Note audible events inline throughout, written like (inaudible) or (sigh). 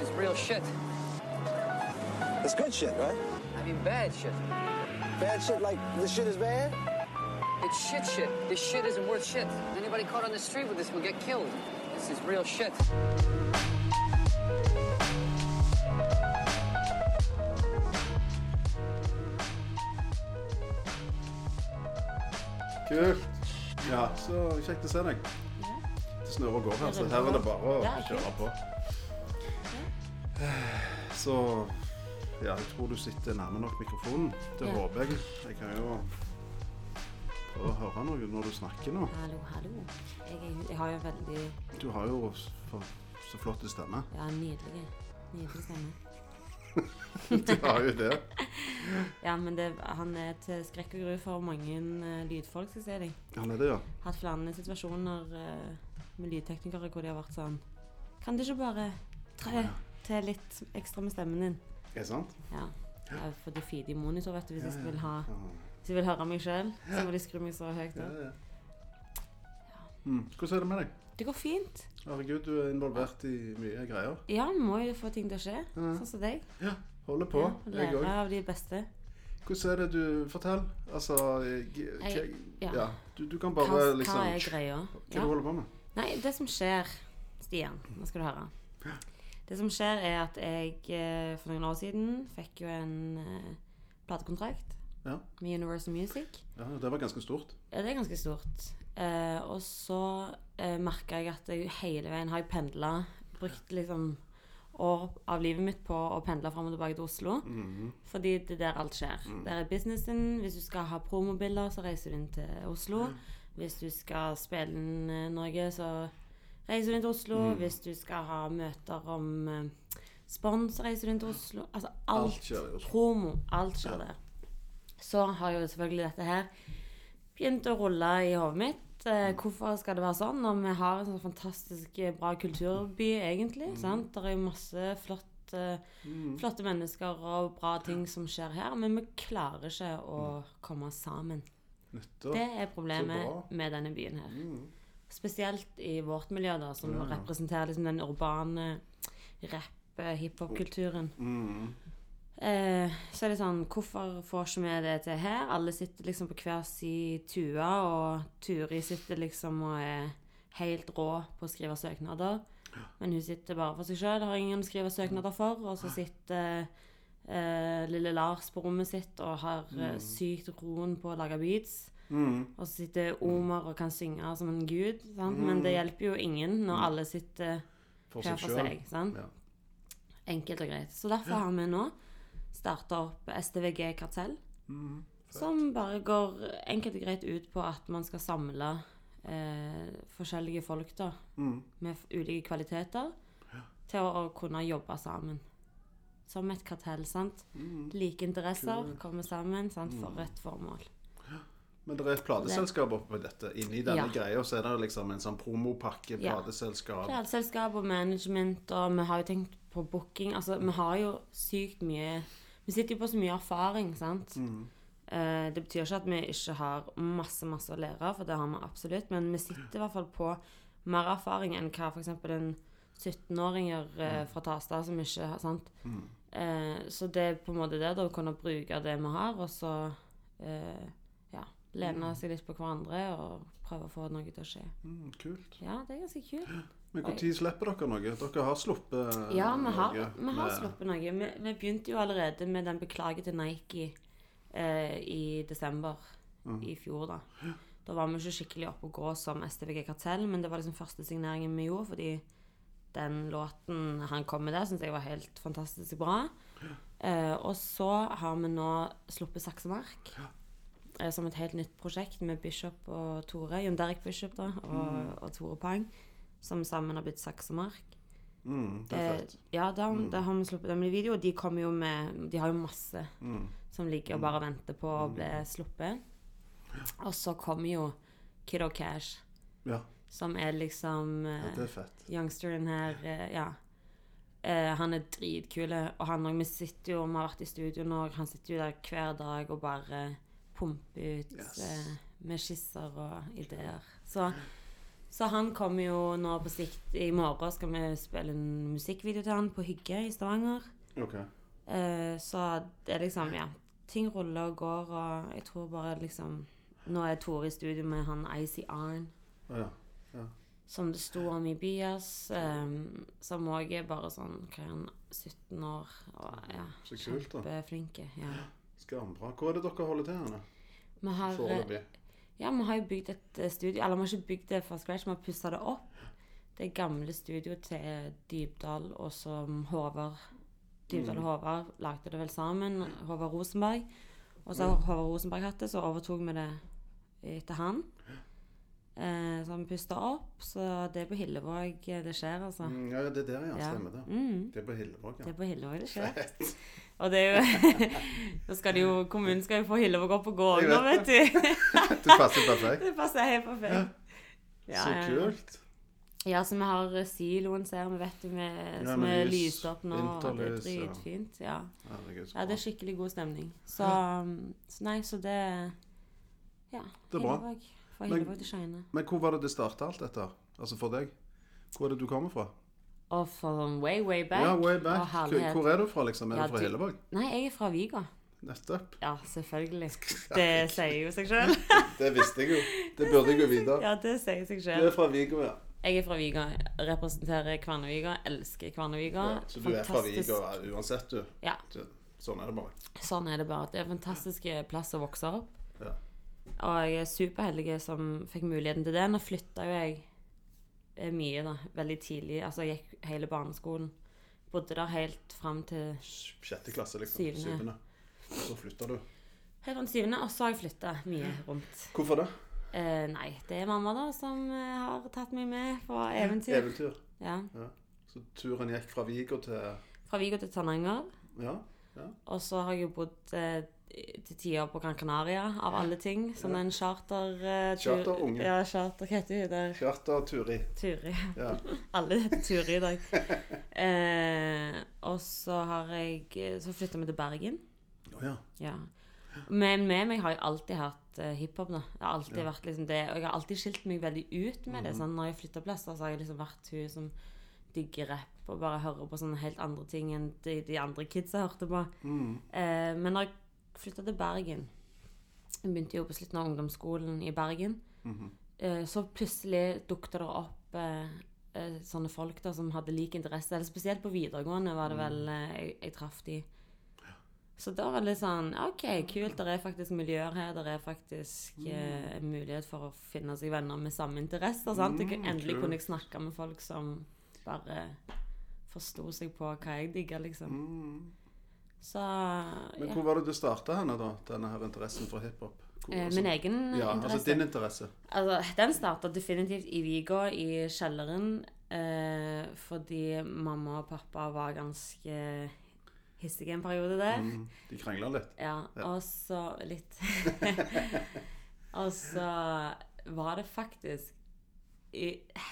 This is real shit. It's good shit, right? I mean, bad shit. Bad shit like this shit is bad? It's shit shit. This shit isn't worth shit. Anybody caught on the street with this will get killed. This is real shit. Kult. Ja, så kjekt å se deg. Det snør og går her, så her er det bare å Ja, kjøre på. Så ja, jeg tror du sitter nærme nok mikrofonen. Det Ja. håper jeg. Jeg kan jo prøve å høre noe når du snakker nå. Hallo, hallo. Jeg, er- jeg har jo veldig Du har jo så, så flott stemme. Ja, nydelig. Nydelig stemme. (laughs) Du har jo det. (laughs) Ja, men det, han er til skrekk og gru for mange uh, lydfolk, skal jeg si deg. Han er det, ja. Hatt flere situasjoner uh, med lydteknikere hvor de har vært sånn Kan du ikke bare tre til litt ekstra med stemmen din? Er det sant? Ja. Jeg får det feed i monitor, vet du, hvis jeg Ja, vil ha. Hvis jeg vil høre meg sjøl, så må de skru meg så høyt opp. ja. Mm. Hvordan er det med deg? Det går fint. Herregud, du er involvert i mye greier. Ja, vi må jo få ting til å skje. Sånn som deg. Ja, holder på. Ja, jeg lære av de beste. Hvordan er det du Fortell. Altså jeg, Jeg- ja. Du, du kan Hva, liksom hva er greia? Hva Ja. du holder på med? Nei, det som skjer, Stian, nå skal du høre. Det som skjer, er at jeg eh, for noen år siden fikk jo en eh, platekontrakt Ja. med Universal Music. ja, det var ganske stort. Ja, det er ganske stort. Eh, og så eh, merka jeg at jeg hele veien har jeg pendla Brukt liksom år av livet mitt på å pendle fram og tilbake til Oslo. Mhm. Fordi det er der alt skjer. Der er businessen. Hvis du skal ha promobilder, så reiser du inn til Oslo. Hvis du skal spille inn noe, så inn til Oslo. Hvis du skal ha møter om eh, spons, inn til Oslo. Altså alt. Alt skjer i Oslo. Promo. Alt skjer Ja. der. Så har jo selvfølgelig dette her begynt å rulle i hodet mitt. Eh, hvorfor skal det være sånn når vi har en sånn fantastisk eh, bra kulturby, egentlig? sant? Det er jo masse flott, Mm. flotte mennesker og bra ting som skjer her, men vi klarer ikke å komme sammen. Nettopp. Det er problemet med denne byen her. Mm. Spesielt i vårt miljø, da, som Ja, ja. representerer liksom den urbane rapp, eh. Mm. Eh, så er det sånn Hvorfor får ikke vi det til her? Alle sitter liksom på hver sin tue, og Turi sitter liksom og er helt rå på å skrive søknader. Men hun sitter bare for seg sjøl, har ingen å skrive søknader for. Og så sitter eh, lille Lars på rommet sitt og har mm. sykt roen på å lage beats. Mm. Og så sitter Omar og kan synge som en gud. Sant? Men det hjelper jo ingen når alle sitter For hver for seg. Sant? Ja. Enkelt og greit. Så derfor har vi nå starta opp STVG Kartell. Mm. Som bare går enkelt og greit ut på at man skal samle eh, forskjellige folk da, Mm. med ulike kvaliteter til å, å kunne jobbe sammen. Som et kartell. sant? Mm. Like interesser Kult. kommer sammen sant, for et formål. Men det er et plateselskap oppi dette. Inni denne Ja. greia så er det liksom en sånn promopakke, Ja. plateselskap Plateselskap og management, og vi har jo tenkt på booking. Altså, vi har jo sykt mye Vi sitter jo på så mye erfaring, sant. Eh, det betyr ikke at vi ikke har masse, masse å lære, for det har vi absolutt. Men vi sitter i hvert fall på mer erfaring enn hva f.eks. en 17-åringer eh, fra Tasta som ikke har sant? Eh, så det er på en måte det, da, å kunne bruke det vi har, og så eh, lene seg litt på hverandre og prøve å få noe til å skje. mm, Kult. Ja, det er ganske kult. Men når slipper dere noe? Dere har sluppet noe? Ja, vi har, noe vi har sluppet noe. Vi, vi begynte jo allerede med den 'Beklager til Nike' eh, i desember i fjor, da. Da var vi ikke skikkelig oppe og gå som STVG Kartell, men det var liksom første signeringen vi gjorde, fordi den låten han kom med der, syns jeg var helt fantastisk bra. Eh, og så har vi nå sluppet Saksemark. Eh, som et helt nytt prosjekt med Bishop og Tore. Jon Derek Bishop da, og, og Tore Pang. Som sammen har blitt Saksemark. Mm, det er Eh, fett. ja, da, da har vi sluppet dem i video, og de kommer jo med De har jo masse Mm. som ligger og bare venter på å bli sluppet. Og så kommer jo Kiddo Cash, Ja, som er liksom ja, eh, det er fett. youngsteren her eh, Ja. Eh, han er dritkul. Og han òg Vi sitter jo, vi har vært i studio nå, han sitter jo der hver dag og bare pumper ut Yes. eh, med skisser og ideer. Så Så han kommer jo nå på sikt I morgen skal vi spille en musikkvideo til han på Hygge i Stavanger. Okay. Eh, så det er liksom, ja. Ting ruller og går, og jeg tror bare liksom Nå er Tore i studio med han Icy Arn, Ja, ja. som det sto om i Bias. Um, som òg er bare sånn Hva er han, 17 år? Og ja, kjempeflinke. Ja. Skambra. Hvor er det dere holder til henne? Vi har, eh, Foreløpig. ja, vi har jo bygd et eh, studio Eller vi har ikke bygd det fra scratch, vi har pussa det opp. Det gamle studioet til Dybdahl og som Håvard Dybdahl og Håvard lagde det vel sammen. Håvard Rosenberg. Og så har Håvard Rosenberg hatt det, så overtok vi det etter han. Eh, så vi pusta opp. Så det er på Hillevåg det skjer, altså. Mm, ja, det er der, ja. Ja. Stemmer det. Mm, Det er på Hillevåg, det er på Hillevåg det skjer. Og det er jo (laughs) skal jo Kommunen skal jo få Hillevåg opp og gå nå, vet du. (laughs) Det passer perfekt. Det passer helt perfekt. Ja, Så ja, ja. kult. Ja, så vi har siloen, ser vi, vet du, med, Ja, som er lys, lyst opp nå. og Det er ja. dritfint. Ja. Ja, det er skikkelig god stemning. Så, um, så nei, så det Ja. Det er bra. Hillevåg. Fra Hillevåg til Skeine. Men hvor var det det starta alt dette? Altså for deg? Hvor er det du kommer fra? Og from way, way back. Ja, way back. Hvor, herlighet. hvor er du fra, liksom? Er Ja, du fra Hillevåg? Nei, jeg er fra Viga. Nettopp. Ja, selvfølgelig. (laughs) Det sier jo seg sjøl. (laughs) Det visste jeg jo. Det burde jeg jo vite. Ja, det sier seg Du er fra Viga, ja. Jeg er fra Viga. Representerer Kvanneviga, Elsker Kvanneviga. ja. Så du er fra Viga uansett, du? Ja. Sånn er det bare. Sånn er det bare. Det er en fantastisk plass å vokse opp. Ja. Og jeg er superheldig som fikk muligheten til det. Nå flytta jo jeg eh, mye, da. Veldig tidlig. Altså, jeg gikk hele barneskolen. Bodde der helt fram til Sjette klasse, liksom. Syvende. Syvende. Så flytta du. Helt fram til syvende, og så har jeg flytta mye rundt. Hvorfor det? Eh, nei, det er mamma, da, som eh, har tatt meg med på eventyr. Eventyr. Ja. Så turen gikk fra Vigo til Fra Vigo til Tananger. Ja. Og så har jeg jo bodd eh, til tider på Gran Canaria, av alle ting. Som en charter... Uh, Charterunge. Ja, charter. Hva heter hun der? Charter Turi. Ja. (laughs) Alle heter Turi i dag. Eh, og så har jeg Så flytta vi til Bergen. Oh, ja. Ja. Men med meg har jeg alltid hatt uh, hiphop. da. Jeg har alltid Ja. vært liksom det, og jeg har alltid skilt meg veldig ut med det. Mhm. sånn, Når jeg flytter plasser, så har jeg liksom vært hun som digger rapp og bare hører på sånne helt andre ting enn de, de andre kidsa hørte på. Mm. Eh, men når jeg flytta til Bergen Jeg begynte jo på slutten av ungdomsskolen i Bergen. Mhm. Eh, så plutselig dukka det opp eh, eh, sånne folk da som hadde lik interesse. Eller spesielt på videregående var det vel eh, jeg, jeg traff de. Så da var det litt sånn OK, kult. Det er faktisk miljøer her. Det er faktisk mm. mulighet for å finne seg venner med samme interesser. sant? Jeg, Mm, endelig kult. kunne jeg snakke med folk som bare forsto seg på hva jeg digga, liksom. Mm. Så Men ja. hvor var det du starta henne, da? Denne her interessen for hiphop? Eh, altså- min egen Ja, interesse. altså din interesse. Altså, den starta definitivt i Viga, i kjelleren. Eh, fordi mamma og pappa var ganske hissige en periode der. Mm. De krangla litt. Ja, Ja. og så litt (laughs) Og så var det faktisk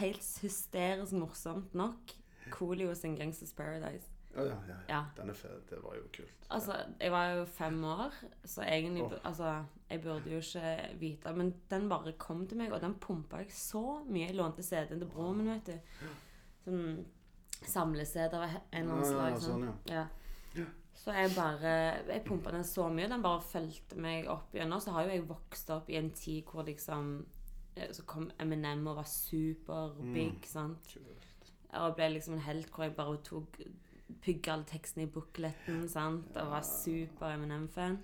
helt hysterisk morsomt nok Coolio sin 'Gangsters Paradise'. Ja, ja, ja. Ja. Den er fet. Det var jo kult. Altså, jeg var jo fem år, så egentlig oh. Altså, jeg burde jo ikke vite Men den bare kom til meg, og den pumpa jeg så mye. Jeg lånte CD-en til broren min, vet du. Sånn samle-CD av en eller annen slag. sånn. Ja, ja. Så jeg bare Jeg pumpa den så mye. Den bare fulgte meg opp gjennom. Så har jo jeg vokst opp i en tid hvor liksom eh, Så kom Eminem og var super big, Mm. sant. Og ble liksom en helt hvor jeg bare tok Pugga alle tekstene i bukletten, sant. Og var super Eminem-fan.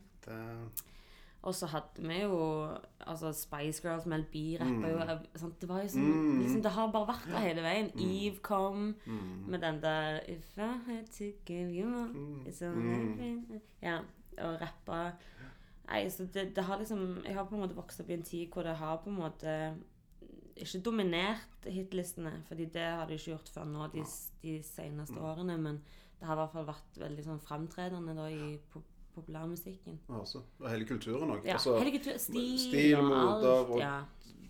Og så hadde vi jo altså Spice Girls, Mel B rappa jo Mm. sant? Det var jo sånn Mm. liksom, Det har bare vært der hele veien. Eve kom mm. med den der If I had to give you more Mm. it's Mm. Ja, og rappa. Nei, så det, det har liksom Jeg har på en måte vokst opp i en tid hvor det har på en måte ikke dominert hitlistene, fordi det har de ikke gjort før nå de, de seneste årene, men det har i hvert fall vært veldig sånn framtredende da i pop populærmusikken. Altså, og hele kulturen òg. Ja, Altså, hele kultur, stil, stil, og alt. og- ja.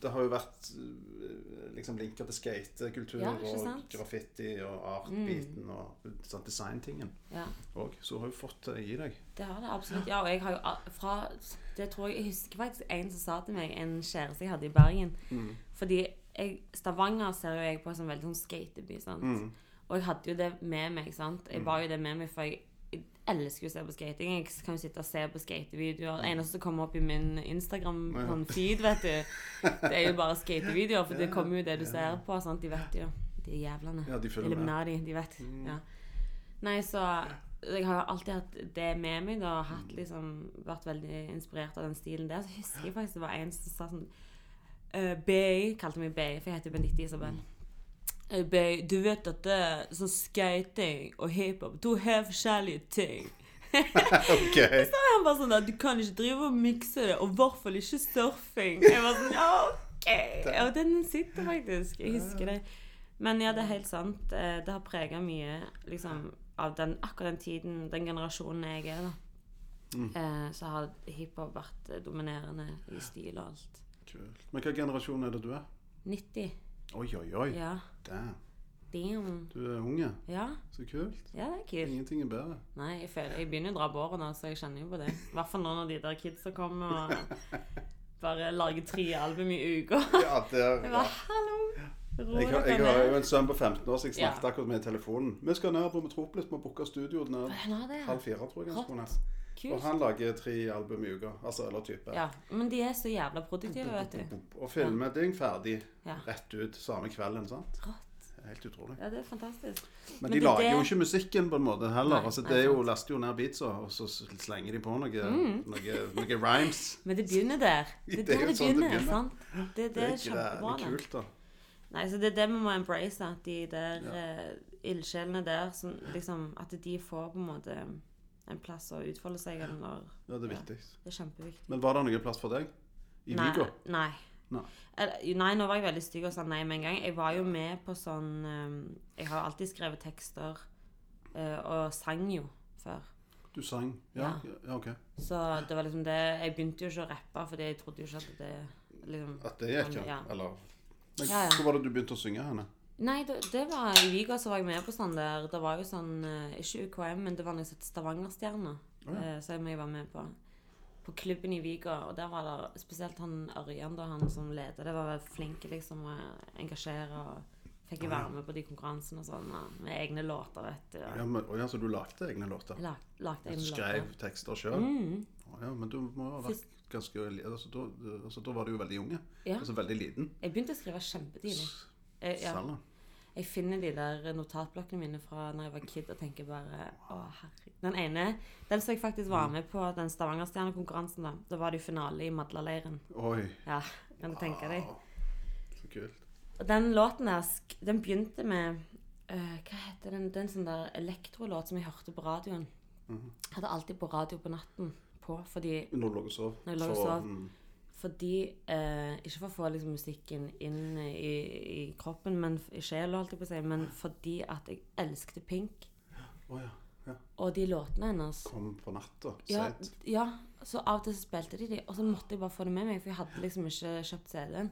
det har jo vært eh, liksom linker til skatekultur Ja, og graffiti og art-biten og sånn designtingen ja. òg. Så har du fått det i deg. Det har det absolutt. Ja, og jeg har jo fra Det tror jeg Jeg husker faktisk en som sa til meg, en kjæreste jeg hadde i Bergen Mm. Fordi jeg, Stavanger ser jo jeg på som veldig sånn skateby, sant. Mm. Og jeg hadde jo det med meg, sant. Jeg var jo det med meg, for jeg elsker å se på skating. Jeg kan jo sitte og se på skatevideoer. Det eneste som kommer opp i min Instagram Ja. sånn feed, vet du, det er jo bare skatevideoer, for det kommer jo det du ser på, sant. De vet jo. De jævlene. Ja, de følger med. De vet. Ja. Nei, så jeg har alltid hatt det med meg, da. og Hatt liksom, vært veldig inspirert av den stilen der. Så husker jeg faktisk det var en som sa sånn uh, Bay, kalte meg Bay, for jeg heter jo Benedicte Isabel. Eh, BI, du vet at det er sånn skating og hiphop to helt forskjellige ting. (laughs) OK. (laughs) Så er han bare sånn at du kan ikke drive og mikse det, og i hvert fall ikke surfing. Jeg var sånn, ja, ok. Og den sitter faktisk. Jeg husker det. Men ja, det er helt sant. Eh, Det har prega mye liksom, av den, akkurat den tiden, den generasjonen jeg er, da. Mm. så har hiphop vært eh, dominerende i stil og alt. Kult. Men hvilken generasjon er det du er? 90. Oi, oi, oi. Ja. Damn. Damn. Du er unge. Ja, Så kult. ja det er kult. Ingenting er bedre. Nei, jeg, føler, jeg begynner å dra på året nå, så jeg kjenner jo på det. I hvert fall nå når de der kidsa kommer og bare lager tre album i uka. Ja, der, (laughs) Jeg ja. bare, hallo! Jeg, har- jeg har jo en sønn på 15 år, så jeg snakket Ja. akkurat med telefonen. Vi skal ned på Metropolis, vi booka studio ned er det, halv fire, tror jeg. Ned. Og han lager tre album i uka. Altså, eller type. Ja, men de er så jævla produktive, vet du. Og filming ferdig Ja. rett ut samme kvelden. sant? Rått. Er Helt utrolig. Ja, det er fantastisk. Men, Men de det er lager jo ikke musikken på en måte heller. Nei, altså, det er jo, laster jo ned beatsa, og så slenger de på noe, Mm. noe, noe rhymes. (laughs) Men det begynner der. (laughs) Det er Det er der det sånn det begynner, sant? Det, det er kjempebra, Det det. kult, da. Nei, så det er det vi må embrace, at de der eh, ildsjelene der, som liksom At de får på en måte en plass å utfolde seg, eller Ja, det er Ja. Det er kjempeviktig. Men var det noen plass for deg? I Nei, Vigo? Nei. Nei. Nei, nå var jeg veldig stygg og sa nei med en gang. Jeg var jo med på sånn eh, Jeg har alltid skrevet tekster, eh, og sang jo før. Du sang? Ja, Ja. ja ok. Så det var liksom det Jeg begynte jo ikke å rappe, fordi jeg trodde jo ikke at det liksom At det gikk, ja? Ja. Eller Men hvor var det du begynte å synge henne? Nei, det, det var i Viga så var jeg med på sånn der Det var jo sånn eh, Ikke UKM, men det var noe som het Stavangerstjerna. Ja. eh, som jeg var med på. På klubben i Viga. Og der var det spesielt han Ørjan, da, han som leder. Det var veldig flink liksom å engasjere. og Fikk jeg være med på de konkurransene og sånn, med egne låter, vet du. Ja, men, ja, så du lagde egne låter? Lag, lagde egne skrev låter. tekster sjøl? Mm, Ja, men du må ha vært ganske altså, da, altså, da var du jo veldig unge. ja. Altså veldig liten. Jeg begynte å skrive kjempetidlig. Jeg, ja. Jeg finner de der notatblokkene mine fra når jeg var kid og tenker bare Å, herregud. Den ene, den som jeg faktisk var med på, den Stavangerstjerne-konkurransen da. Da var det jo finale i Madlaleiren. Oi. Ja, kan du tenke deg? Så kult. Og den låten der, den begynte med uh, Hva heter den? Er sånn der elektrolåt som jeg hørte på radioen. Mm Jeg hadde alltid på radio på natten på, fordi Når du lå og sov? Når jeg lå og sov. mm, Fordi eh, Ikke for å få liksom, musikken inn i, i kroppen, men i sjela, holdt jeg på å si, men fordi at jeg elsket Pink. Å ja. ja. Og de låtene hennes Kom på natta. ja, ja, så av og til så spilte de de, og så måtte jeg bare få det med meg, for jeg hadde liksom ikke kjøpt CD-en.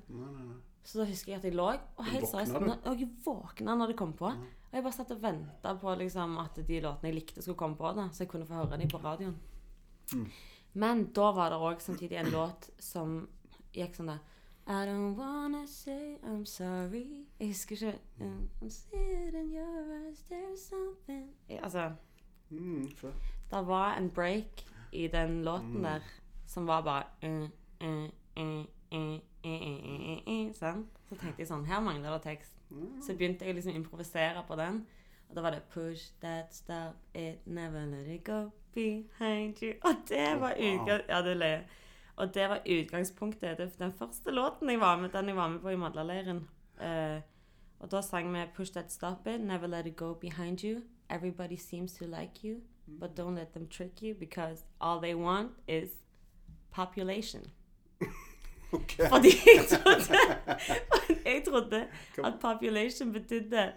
Så da husker jeg at jeg lå og helt seriøst Og jeg våkna når det kom på. Og jeg bare satt og venta på liksom, at de låtene jeg likte, skulle komme på, da, så jeg kunne få høre dem på radioen. Mm. Men da var det òg samtidig en låt som gikk sånn der I don't wanna say I'm sorry. Jeg husker ikke I'm sitting in your eyes, there's something Altså mm. Det var en break i den låten mm. der som var bare uh. Så tenkte jeg sånn Her mangler det tekst. Så begynte jeg liksom å improvisere på den. Og da var det Push that stop, it never let it go behind you. Og det var utgang... Ja, det. Og det var utgangspunktet. Det den første låten jeg var med, den jeg var med på i Madlaleiren. Uh, og da sang vi Push that stop it, never let it go behind you. Everybody seems to like you, but don't let them trick you because all they want is population. (laughs) Okay. Fordi jeg trodde, (laughs) jeg trodde at population betydde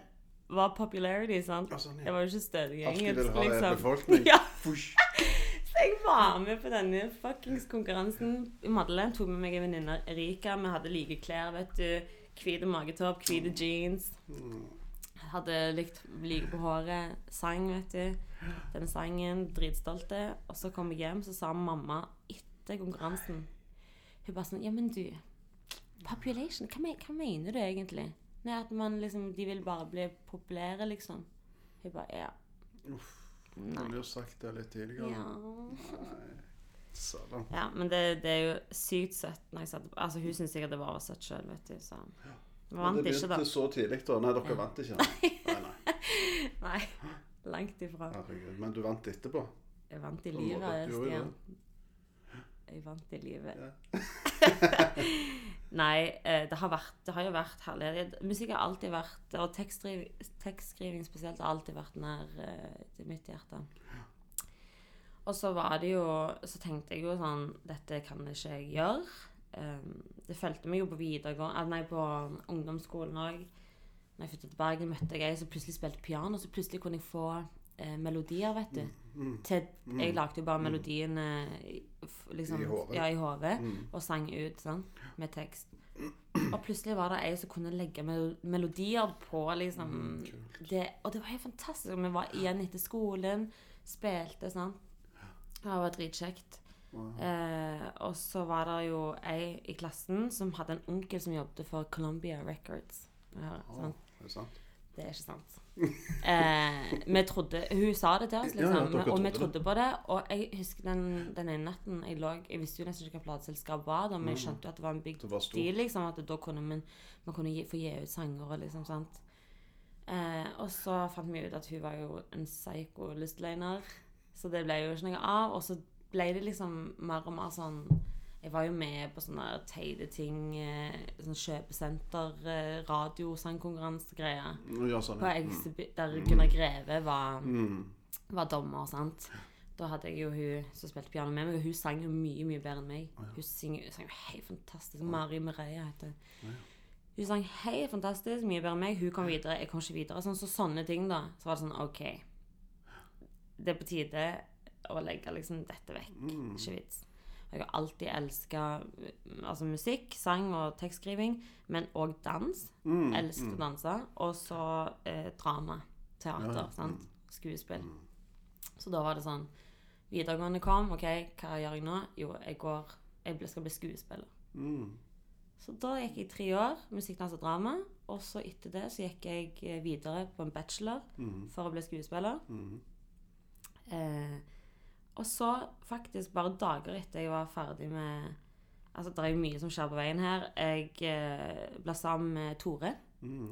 var popularity, sant? Ja, sånn, ja. Jeg var jo ikke stødig Alt liksom. vil engelsk, ha liksom. befolkning. (laughs) Ja. (laughs) så jeg var med på denne fuckings konkurransen. Madeleine tok med meg en venninne, Erika. Vi hadde like klær, vet du. Hvite magetopp, hvite jeans. Hadde likt like på håret. Sang, vet du. Den sangen. Dritstolte. Og så kom jeg hjem, så sa mamma etter konkurransen Hun bare sånn Ja, men du. Population? Hva, hva mener du egentlig? Nei, at man liksom De vil bare bli populære, liksom. Hun bare Ja. Kunne jo sagt det litt tidligere. Ja, Nei. ja men det, det er jo sykt søtt når jeg satte Altså, hun syns sikkert det var søtt sjøl, vet du, så Vi vant det ikke, da. begynte så tidlig, da. Nei, dere vant ikke. Nei, nei. (laughs) Nei. Langt ifra. Herregud. Men du vant etterpå. Jeg vant i livet. Stian. Jeg vant i livet. Ja. (laughs) (laughs) Nei, eh, det har, vært, det har jo vært herlig. Musikk har alltid vært, og tekstskriving, spesielt, har alltid vært nær uh, mitt hjerte. Og så var det jo Så tenkte jeg jo sånn Dette kan ikke jeg gjøre. Um, det fulgte meg jo på videregående eh, Nei, på ungdomsskolen òg. Når jeg flyttet til Bergen, møtte jeg ei som plutselig spilte piano. Så plutselig kunne jeg få eh, melodier, vet du. Mm. Til, jeg lagde jo bare melodiene i- f- liksom, I hodet. Ja. Mm. Og sang ut sånn, med tekst. Og plutselig var det ei som kunne legge melodier på, liksom. Mm, det, og det var helt fantastisk. Vi var igjen etter skolen, spilte, sant. Det var dritkjekt. Eh, og så var det jo ei i klassen som hadde en onkel som jobbet for Columbia Records. Ja, oh, sant? er sant? Det er ikke sant. Eh, vi trodde, Hun sa det til oss, Ja, ja, liksom. og vi trodde det. på det. Og jeg husker den, den ene natten jeg lå Jeg visste jo nesten ikke hva plateselskap var, da, men jeg skjønte jo at det var en big deal. liksom, At da kunne man, man kunne gi, få gi ut sanger og liksom, sant. Eh, og så fant vi ut at hun var jo en psycho lystløgner. Så det ble jo ikke noe av. Og så ble det liksom mer og mer sånn Jeg var jo med på sånne teite ting. Sånn kjøpesenter, eh, radiosangkonkurranse-greier. Nå sånn, ja. Egseby, der Gunnar Greve var, Mm. var dommer, sant. Da hadde jeg jo hun som spilte piano med meg, og hun sang jo mye, mye bedre enn meg. Hun sang jo helt fantastisk. Mari Mereia heter hun. Hun sang helt fantastisk, mye bedre enn meg. Hun kom videre, jeg kom ikke videre. Sånn, så sånne ting, da. Så var det sånn OK. Det er på tide å legge liksom dette vekk. Ikke vits. Jeg har alltid elska altså, musikk, sang og tekstskriving, men òg dans. Mm, Elsket å danse. Og så eh, drama. Teater. Ja, sant? Skuespill. Så da var det sånn Videregående kom. OK, hva gjør jeg nå? Jo, jeg går Jeg skal bli skuespiller. Mm. Så da gikk jeg tre år musikk, dans og drama. Og så etter det så gikk jeg eh, videre på en bachelor Mm. for å bli skuespiller. Mm. Eh, og så, faktisk bare dager etter jeg var ferdig med Altså, det er jo mye som skjer på veien her. Jeg eh, ble sammen med Tore. Mm.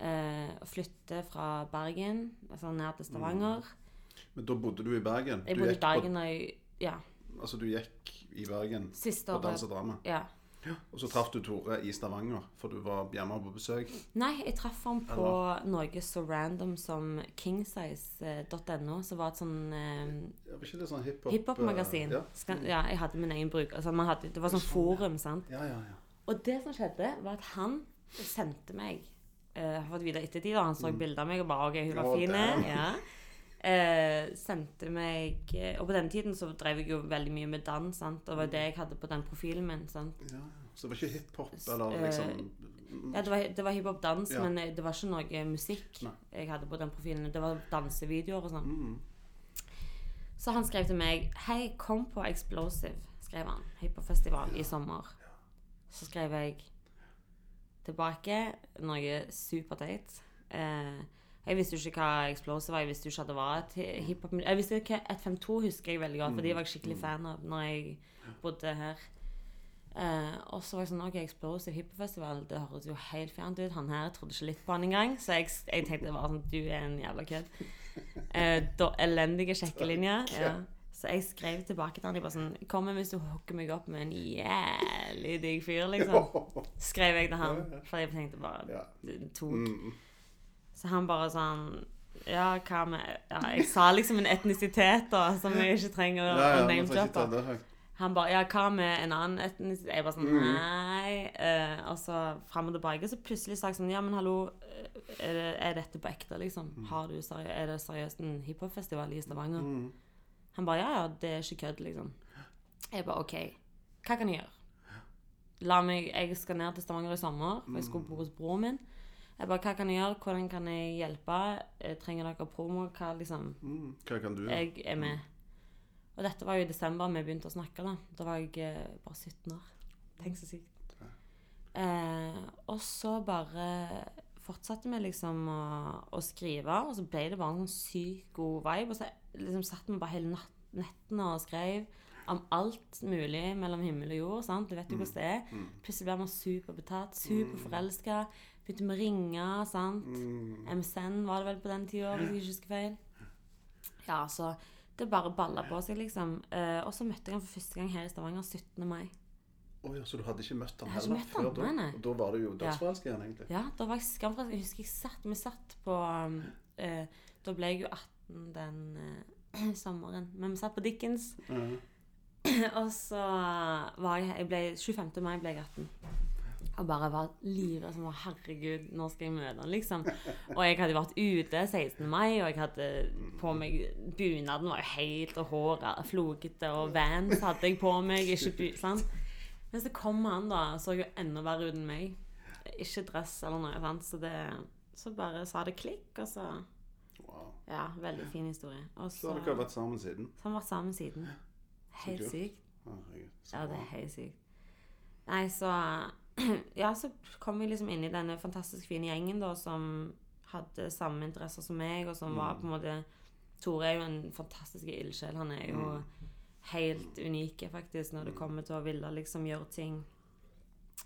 Eh, og flytte fra Bergen, altså ned til Stavanger. Men da bodde du i Bergen? Jeg bodde i Bergen på- jeg Ja. Altså, du gikk i Bergen Siste på dans og drama. Ja. Og så traff du Tore i Stavanger, for du var hjemme på besøk. Nei, jeg traff ham på noe så random som kingsize.no, som var et sånn eh, var ikke det sånn hiphop... hiphop-magasin. Hip Ja. Ja, jeg hadde min egen bruk. Altså, man hadde, det var sånn forum, sant. ja, ja, ja. Og det som skjedde, var at han sendte meg uh, fått vite ettertid, og Han så bilder av meg og bare OK, hun var oh, fin. Ja. Eh, sendte meg eh, Og på den tiden så drev jeg jo veldig mye med dans, sant. Og det var det jeg hadde på den profilen min. sant. ja. Så det var ikke hiphop, eller Eh, liksom Ja, det var, det var hiphop-dans, Ja. men eh, det var ikke noe musikk Nei. jeg hadde på den profilen. Det var dansevideoer og sånn. mm. Så han skrev til meg Hei, kom på Explosive, skrev han. Hiphopfestival ja. i sommer. Så skrev jeg tilbake noe superteit. Eh, jeg visste jo ikke hva Explosive var. Jeg visste jo ikke at det var et hi- hiphop Jeg visste ikke 152 husker jeg veldig godt, for de var jeg skikkelig fan av når jeg bodde her. Eh, og så var jeg sånn OK, Explosive hiphopfestival, det høres jo helt fjernt ut. Han her jeg trodde ikke litt på han engang, så jeg, jeg tenkte bare sånn Du er en jævla kødd. Eh, elendige sjekkelinjer. (laughs) Ja. Så jeg skrev tilbake til han jeg bare sånn Kom hvis du hooker meg opp med en jævlig digg fyr, liksom. (laughs) Skrev jeg til han. For jeg tenkte bare det tok. Mm. Så han bare sånn Ja, hva med ja, Jeg sa liksom en etnisitet, da, som jeg ikke trenger å, Ja, ja, name-droppe. Han bare Ja, hva med en annen etnisitet? Jeg bare sånn Mm. Nei. Eh, og så fram og tilbake. Så plutselig sa jeg sånn Ja, men hallo, eh, er, det, er dette på ekte, liksom? Har du seri er det seriøst en hiphopfestival i Stavanger? Mm. Han bare ja, ja, det er ikke kødd, liksom. Jeg bare OK, hva kan jeg gjøre? La meg, Jeg skal ned til Stavanger i sommer, for jeg skulle bo hos broren min. Jeg bare, Hva kan jeg gjøre? Hvordan kan jeg hjelpe? Eh, Trenger dere promo? Hva liksom Mm. Hva kan du gjøre? Jeg er med. Og dette var jo i desember vi begynte å snakke, da. Da var jeg eh, bare 17 år. Tenk så sykt. Eh, og så bare fortsatte vi liksom å, å skrive, og så ble det bare en sånn sykt god vibe. Og så liksom satt vi bare hele natt, nettene og skrev om alt mulig mellom himmel og jord. sant? Du vet jo hvordan det er. Plutselig ble man superbetatt, superforelska. Begynte med ringer, sant. Mm. MSN var det vel på den tida, hvis jeg ikke husker feil. Ja, så det bare balla på seg, liksom. Uh, og så møtte jeg han for første gang her i Stavanger 17. mai. Oh, ja, så du hadde ikke møtt han heller møtt han, før da? Og da var du jo dødsforelsket ja. igjen, egentlig. Ja, da var jeg skamforelska. Jeg husker jeg satt, vi satt på eh, Da ble jeg jo 18 den uh, (clears throat) sommeren. Men vi satt på Dickens. Mm. (clears throat) og så var jeg Jeg ble 25. mai ble jeg 18. Og bare var livredd som var Herregud, når skal jeg møte han, liksom? Og jeg hadde vært ute 16. mai, og jeg hadde på meg Bunaden var jo helt og håret flokete, og Vans hadde jeg på meg, ikke bu... Sant? Men så kom han, da, så jo enda verre uten meg. Ikke dress eller noe, sant? så det Så bare sa det klikk, og så Wow. Ja, veldig fin historie. Og Så har dere vært sammen siden? Så har vi vært sammen siden. Helt sykt. Ja, det er helt sykt. Nei, så (clears throat) Ja, så kom vi liksom inn i denne fantastisk fine gjengen da, som hadde samme interesser som meg, og som var på en måte Tore er jo en fantastisk ildsjel. Han er jo helt unik, faktisk, når det kommer til å ville liksom gjøre ting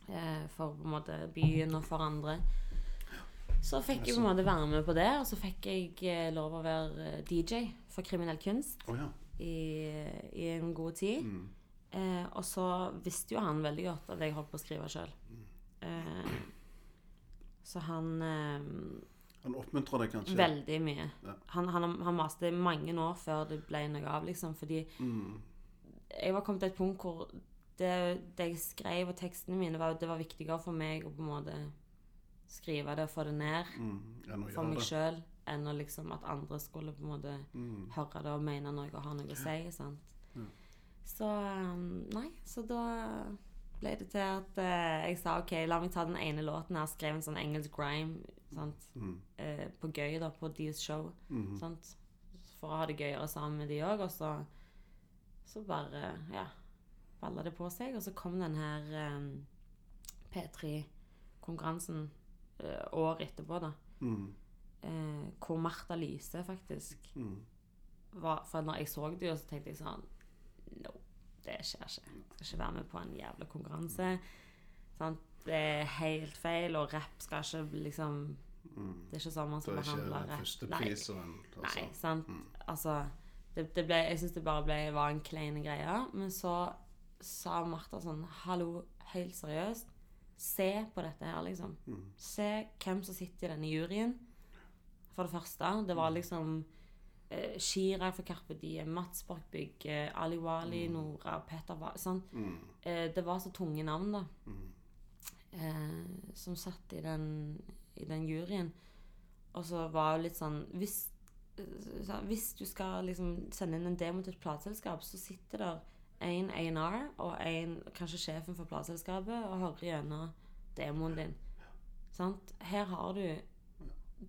eh, for på en måte byen og for andre. Så fikk jeg på en måte være med på det, og så fikk jeg eh, lov å være eh, DJ for Kriminell kunst oh, ja. i, i en god tid. Mm. Eh, og så visste jo han veldig godt at jeg holdt på å skrive sjøl. Eh, så han eh, Han oppmuntrer deg kanskje? Veldig mye. Ja. Han, han, han maste mange år før det ble noe av, liksom. Fordi Mm. jeg var kommet til et punkt hvor det, det jeg skrev, og tekstene mine, var, det var viktigere for meg å på en måte skrive det og få det ned Mm. For meg sjøl, enn å liksom at andre skulle på en måte Mm. høre det og mene noe og ha noe å si. sant? Så um, Nei, så da ble det til at eh, jeg sa OK, la meg ta den ene låten her. Skrev en sånn engelsk grime sant? Mm. Eh, på gøy da, på deres show. Mhm. Sant? For å ha det gøyere sammen med de òg. Og så, så bare ja, balla det på seg. Og så kom den her um, P3-konkurransen eh, året etterpå, da. Mm. Eh, hvor Martha Lyse faktisk Mm. var, For når jeg så det, så tenkte jeg sånn det skjer ikke. Jeg skal ikke være med på en jævla konkurranse. Sant? Det er helt feil, og rapp skal ikke liksom Mm. Det er ikke sånn man Det skal er behandle ikke rapp. førstepris og en altså. Nei, sant. Altså det, det ble, Jeg syns det bare ble, var en klein greie. Men så sa Martha sånn Hallo, helt seriøst. Se på dette her, liksom. Mm. Se hvem som sitter i denne juryen. For det første. Det var liksom eh, Shira fra Carpe Diem, Mats Borchbygg, eh, Ali Wali, Nora, Petter Wahl Sånn. Mm. Eh, det var så tunge navn, da. Mm. Eh, som satt i den, i den juryen. Og så var jo litt sånn Hvis, eh, så- hvis du skal liksom sende inn en demo til et plateselskap, så sitter der en A&R og en, kanskje sjefen for plateselskapet og hører gjennom demoen din. Sant? Her har du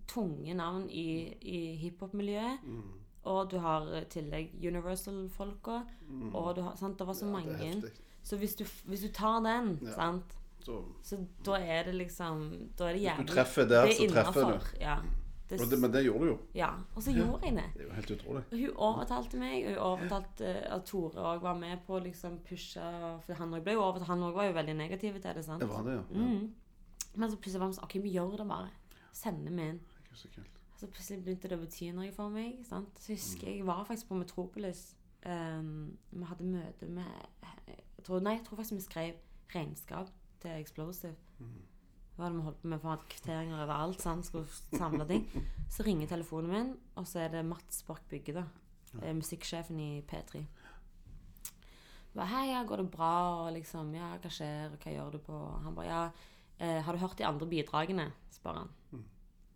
tunge navn i, i hiphop-miljøet. Mm. Og du har i tillegg Universal-folka. Og du har, sant? Det var så Ja, mange. Det. Så hvis du, hvis du tar den, Ja. sant Så, så da er det liksom Da er det Hvis jævlig du treffer der, det er så treffer du. Ja. Det, og det, men det gjorde du jo. ja. Og så gjorde jeg det. Det er jo helt utrolig. Og hun overtalte meg, og hun overtalte at Tore òg var med på å liksom pushe For han òg var jo veldig negativ til det. sant? Det var det, ja. ja. Mm. Men så plutselig var vi sånn OK, vi gjør det bare. Sender vi inn. Så kult. Så plutselig begynte det å bety noe for meg. sant? Så husker jeg jeg var faktisk på Metropolis. Um, vi hadde møte med jeg tror, Nei, jeg tror faktisk vi skrev regnskap til Explosive. Var det vi holdt på med? For vi hadde kvitteringer overalt. sant? Skulle samle ting. Så ringer telefonen min, og så er det Mats Borch Bygge, da. Ja. Musikksjefen i P3. Ba, Hei, ja, går det bra? Og liksom, ja, hva skjer? Hva gjør du på Han bare, ja, eh, har du hørt de andre bidragene? spør han.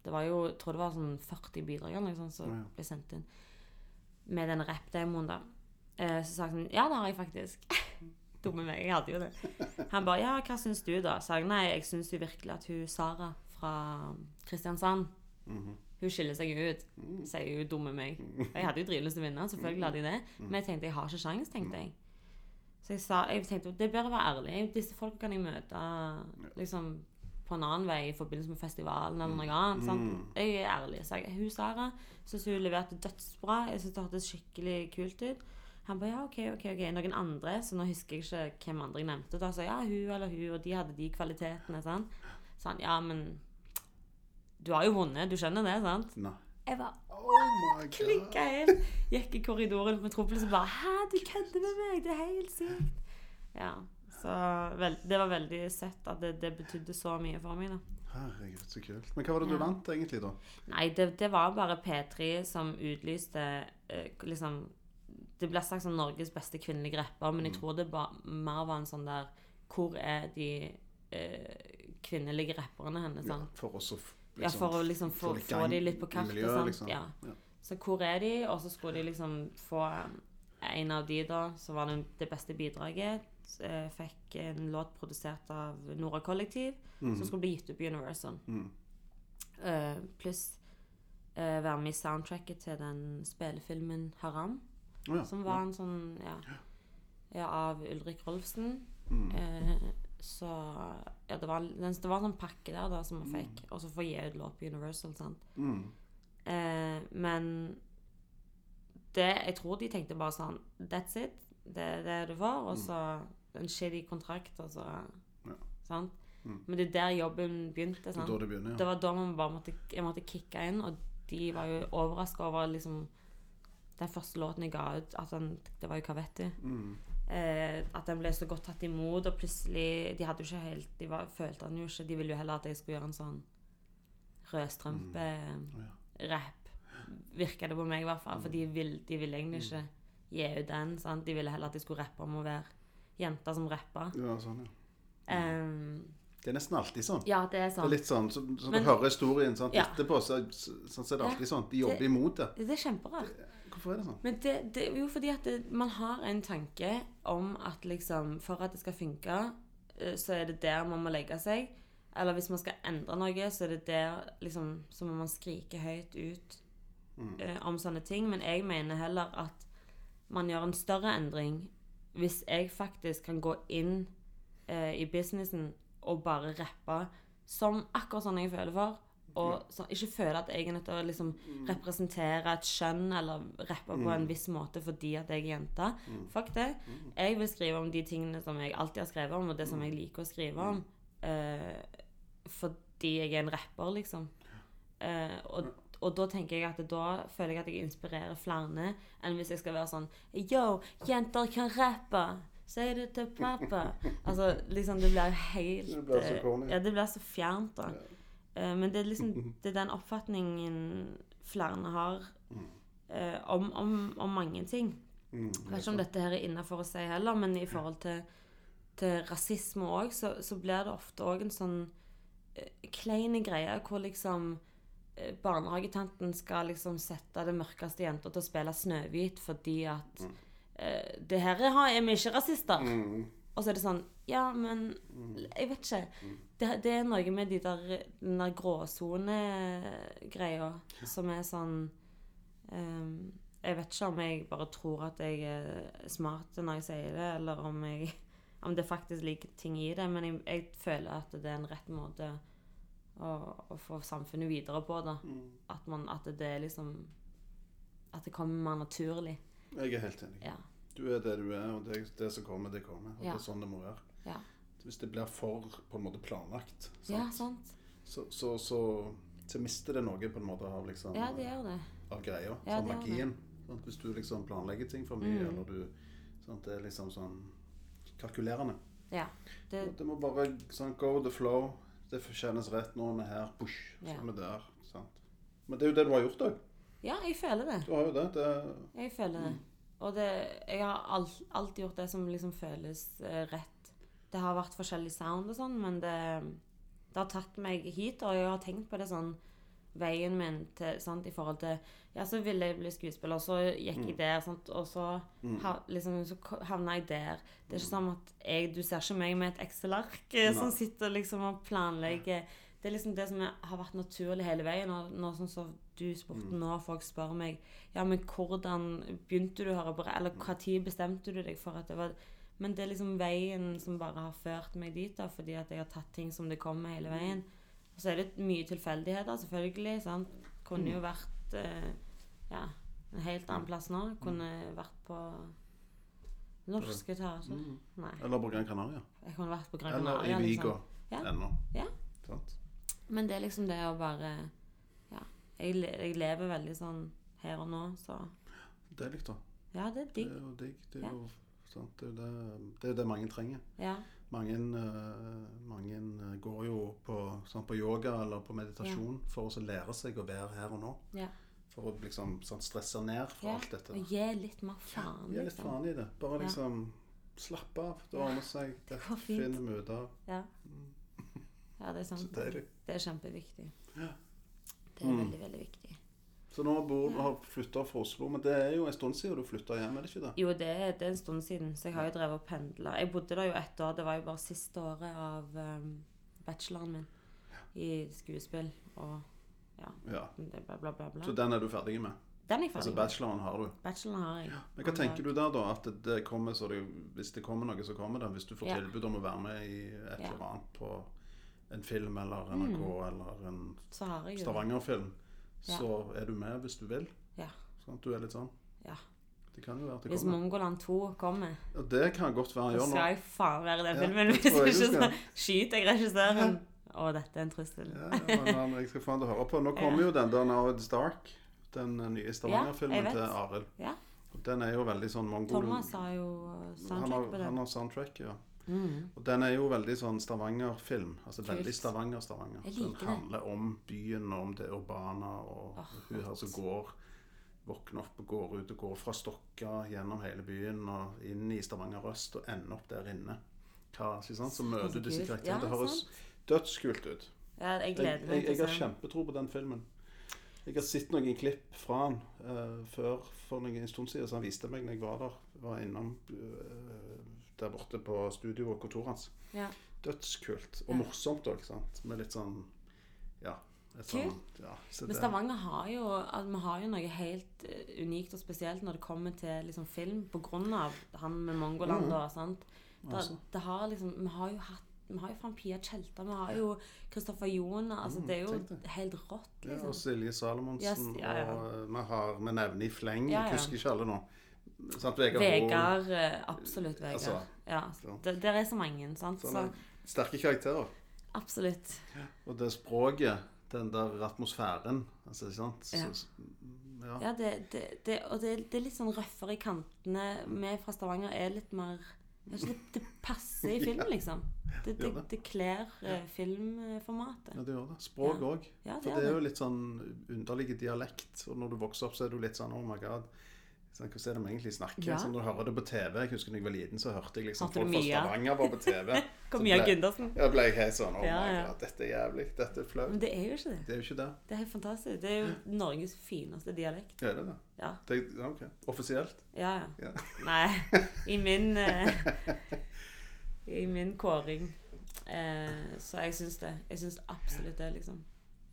Det var jo, jeg tror det var sånn 40 bidrag eller noe sånt som Ja, ja. ble sendt inn. Med den rappdemoen, da. Eh, så sa jeg sånn Ja, det har jeg faktisk. (laughs) Dumme meg, jeg hadde jo det. Han bare Ja, hva syns du, da? sa jeg. Nei, jeg syns jo virkelig at hun Sara fra Kristiansand Mhm. Hun skiller seg ut. Sier jo dumme meg. Jeg hadde jo drivlyst til å vinne, selvfølgelig hadde jeg det. Men jeg tenkte jeg har ikke sjans, tenkte jeg. Så Så jeg sa Jeg tenkte det er bedre å være ærlig. Disse folka kan jeg møte liksom på en annen vei i forbindelse med festivalen eller noe annet. sant? Jeg er ærlig. Så jeg, hun Sara syns hun leverte dødsbra. Jeg syns det hørtes skikkelig kult ut. Han ba, ja, OK, OK. ok Noen andre, så nå husker jeg ikke hvem andre jeg nevnte. Da sa ja, hun eller hun, og de hadde de kvalitetene. sant? Så han ja, men du har jo vunnet, du skjønner det, sant? Nei. Jeg bare Oh klikka inn. Gikk i korridoren med Metropolis og bare Hæ, du kødder med meg! Det er helt sykt. Ja. Så vel, det var veldig søtt at det, det betydde så mye for meg, da. Herregud, så kult. Men hva var det du Ja. vant egentlig, da? Nei, det, det var bare P3 som utlyste eh, liksom Det ble sagt som Norges beste kvinnelige rapper, men jeg tror det ba, mer var en sånn der Hvor er de eh, kvinnelige rapperne hennes? Ja, for oss å f- Ja, for å liksom få, få de litt på i kartet. Miljø, liksom. Ja. Ja. Så hvor er de? Og så skulle de liksom få en av de, da, som var det beste bidraget. eh, Fikk en låt produsert av Nora Kollektiv, som skulle bli gitt ut på Universal. Mm. Uh, pluss uh, være med i soundtracket til den spillefilmen 'Haram', Oh, ja. som var en sånn ja, ja av Ulrik Rolfsen. Mm. Eh, så ja, det var, det var en sånn pakke der da som man fikk. Og så får gi ut låt på Universal. sant? Mm. Eh, men det Jeg tror de tenkte bare sånn That's it. Det er det du får. Og så en shitty kontrakt, og så Ja. Sant? Mm. Men det er der jobben begynte. Det sant? da det begynner, Det var da man bare måtte, jeg måtte kicke inn, og de var jo overraska over liksom Den første låten jeg ga ut, at den, det var jo Hva vet du? Mm. Eh, at den ble så godt tatt imot, og plutselig De hadde jo ikke helt De var, følte han jo ikke De ville jo heller at jeg skulle gjøre en sånn rødstrømpe-rapp. Virka det på meg, i hvert fall. For de de ville egentlig ikke gi ut den. Sant? De ville heller at jeg skulle rappe om å være jenter som rappa. ja, sånn, ja. Um, Det er nesten alltid sånn. ja, det er Det er sånn. litt sånn, så, så Men- du hører historien sant? Ja. etterpå, så, så, sånn, så er det alltid sånn. De jobber Det- imot det. Det er kjemperart. Hvorfor er det sånn? Men det, det jo fordi at det, man har en tanke om at liksom for at det skal funke, eh, så er det der man må legge seg. Eller hvis man skal endre noe, så er det der liksom Så må man skrike høyt ut eh, om sånne ting. Men jeg mener heller at man gjør en større endring hvis jeg faktisk kan gå inn eh, i businessen og bare rappe som akkurat sånn jeg føler for. Og så, ikke føle at jeg er nødt til å liksom representere et skjønn eller rappe på en viss måte fordi at jeg er jente. Fuck det. Jeg vil skrive om de tingene som jeg alltid har skrevet om, og det som jeg liker å skrive om. Uh, fordi jeg er en rapper, liksom. Uh, og, og da tenker jeg at da føler jeg at jeg inspirerer flere enn hvis jeg skal være sånn Yo, jenter kan rappe! Si det til pappa! (laughs) Altså, liksom, det blir jo helt Det blir så eh. Ja, så fjernt, da. Eh, men det er liksom (laughs) Det er den oppfatningen flere har eh, om, om, om mange ting. Mm, Jeg vet ikke om dette her er innafor å si heller, men i forhold til, til rasisme òg, så, så blir det ofte òg en sånn eh, klein greie hvor liksom eh, barnehagetanten skal liksom sette det mørkeste jenta til å spille Snøhvit fordi at eh, Det her er, er vi ikke rasister. Mm. Og så er det sånn Ja, men Jeg vet ikke. Det, det er noe med de der, den der gråsonegreia som er sånn um, Jeg vet ikke om jeg bare tror at jeg er smart når jeg sier det, eller om, jeg, om det faktisk ligger ting i det. Men jeg, jeg føler at det er en rett måte å, å få samfunnet videre på. da. At, man, at det er liksom At det kommer mer naturlig. Jeg er helt enig. Ja. Du er det du er, og det, det som kommer, det kommer. Og Ja. det er sånn det må være. Ja, Hvis det blir for på en måte planlagt, sant? ja sant? Så, så, så, så mister det noe på en måte av liksom Ja, det gjør det. av greia. Ja, sånn magien. Sant? Hvis du liksom planlegger ting for mye, Mm. eller du sant? Det er liksom sånn kalkulerende. Ja. Det, Det må bare sånn go the flow. Det kjennes rett nå. Vi er her. Push. Så er vi der. Sant? Men det er jo det du har gjort òg. ja, jeg føler det. Du har jo det. det Jeg føler det. Og det, jeg har alt, alltid gjort det som liksom føles eh, rett. Det har vært forskjellig sound og sånn, men det, det har tatt meg hit, og jeg har tenkt på det sånn Veien min til, sant, i forhold til Ja, så ville jeg bli skuespiller, og så gikk jeg der, sant, og så, ha, liksom, så havna jeg der. Det er ikke sånn at jeg Du ser ikke meg med et Excel-ark eh, som sitter liksom og planlegger. Det er liksom det som er, har vært naturlig hele veien. Og når sånn som du spurte nå, folk spør meg Ja, men hvordan begynte du å høre på Eller når bestemte du deg for at det var Men det er liksom veien som bare har ført meg dit, da, fordi at jeg har tatt ting som det kommer hele veien. Og så er det mye tilfeldigheter, selvfølgelig. sant? Kunne Mm. jo vært eh, ja, en helt annen plass nå. Kunne vært på Norske teater. Nei. Eller på Gran Canaria. Jeg kunne vært på Gran Eller i Canaria. Vigo Liksom. Ja. ennå. Ja. Sant? Men det er liksom det å bare Ja. Jeg, jeg lever veldig sånn her og nå, så Deilig, da. Ja, det er Det er jo digg. Det Ja. er jo sant? Det, er det, det er det mange trenger. Ja. Mange, eh, mange eh, går jo på, sånn, på yoga eller på meditasjon for å lære seg å være her og nå. ja. For å liksom sånn, stresse ned fra ja. alt dette. Og gi litt mer faen, Gi litt liksom. faen i det. Bare Ja. liksom slappe av. Det Ja, ordner seg. Det fint. finner vi ut av. Ja. Ja, det er sant. Det er kjempeviktig. Ja. Det er Mm. veldig, veldig viktig. Så nå bor, Ja. har flytta fra Oslo, men det er jo en stund siden du flytta hjem, er det ikke det? Jo, det det er en stund siden, så jeg har jo drevet og pendla. Jeg bodde der jo ett år. Det var jo bare siste året av um, bacheloren min i skuespill og ja, Ja. det bla, bla, bla. bla. Så den er du ferdig med? Den er jeg Altså ferdig med. bacheloren har du? Bacheloren har jeg. Men hva tenker du der, da? At det, det kommer så det, Hvis det kommer noe, så kommer det. Hvis du får Ja. tilbud om å være med i et Ja. eller annet på en film eller NRK eller en Stavanger-film, Ja. så er du med hvis du vil. Ja. Sånn at du er litt sånn. Ja. Det kan jo være at det Hvis kommer. Mongoland 2 kommer, Ja, det kan godt være gjør skal nå. jeg faen være i den filmen. Hvis jeg ikke så skal. skyter jeg regissøren. Å, dette er en trussel. Men jeg skal få han til å høre på. Nå kommer jo den der Now It's Dark. Den nye Stavanger-filmen til Arild. Ja. Den er jo veldig sånn mongol... Thomas har jo uh, soundtrack har, på han har soundtrack, ja. Mm. Og den er jo veldig sånn Stavanger-film. Altså veldig Stavanger-Stavanger. Den handler om byen og om det urbane, og oh, hun her som går Våkner opp og går ut og går fra Stokka gjennom hele byen og inn i Stavanger øst og ender opp der inne. Hva? Så møter du disse kult. karakterene. Ja, det høres dødskult ut. Ja, jeg gleder meg. jeg, jeg, jeg har kjempetro på den filmen. Jeg har sett noen klipp fra han uh, før for noen stund siden, så han viste meg når jeg var der. Var innom eh, der borte på studio og kontoret hans. Ja. Dødskult. Og morsomt òg, sant. Med litt sånn Ja. Sånn, ja så Men Stavanger har jo, vi har jo noe helt eh, unikt og spesielt når det kommer til liksom, film, på grunn av han med Mongoland Mhm. og sant. Det, Altså. det har liksom, vi har jo hatt vi har jo faen Pia Tjelta, vi har jo Kristoffer Joner. Altså, Mm, det er jo helt rått, liksom. Ja, og Silje Salomonsen. Yes, ja, ja. Og eh, vi har Vi nevner i fleng. Jeg husker ikke alle nå. Sant, Vegard Vegard, eh, absolutt Vegard. Altså, ja, det, det er så mange, sant. Så sterke karakterer. absolutt. Og det språket, den der atmosfæren altså, ikke sant? Ja. så- ja. Ja, det, det, det, og det, det er litt sånn røffere i kantene. Vi fra Stavanger er litt mer det, det passer i (laughs) film, liksom. Det, det, det. det kler eh, filmformatet. Ja, det gjør det. Språk òg. Ja, Ja, For det er jo litt sånn underlig dialekt. Og når du vokser opp, så er du litt sånn Oh my god. Hva er det de egentlig snakker? Ja. Sånn, du hører det på TV Jeg husker da jeg var liten, så hørte jeg liksom Hørte folk fra? Stavanger var på TV. (laughs) Så ble- Gundersen? Ja, ble jeg helt sånn Oh Ja, my ja. god, dette er jævlig. Dette er flaut. Men det er jo ikke det. Det er jo ikke det. Det er helt fantastisk. Det er jo Norges fineste dialekt. Er det det? Ja. det ja, ok. Offisielt? Ja, ja. Ja. (laughs) Nei, i min uh, (laughs) I min kåring. Uh, så jeg syns det. Jeg syns absolutt det, liksom.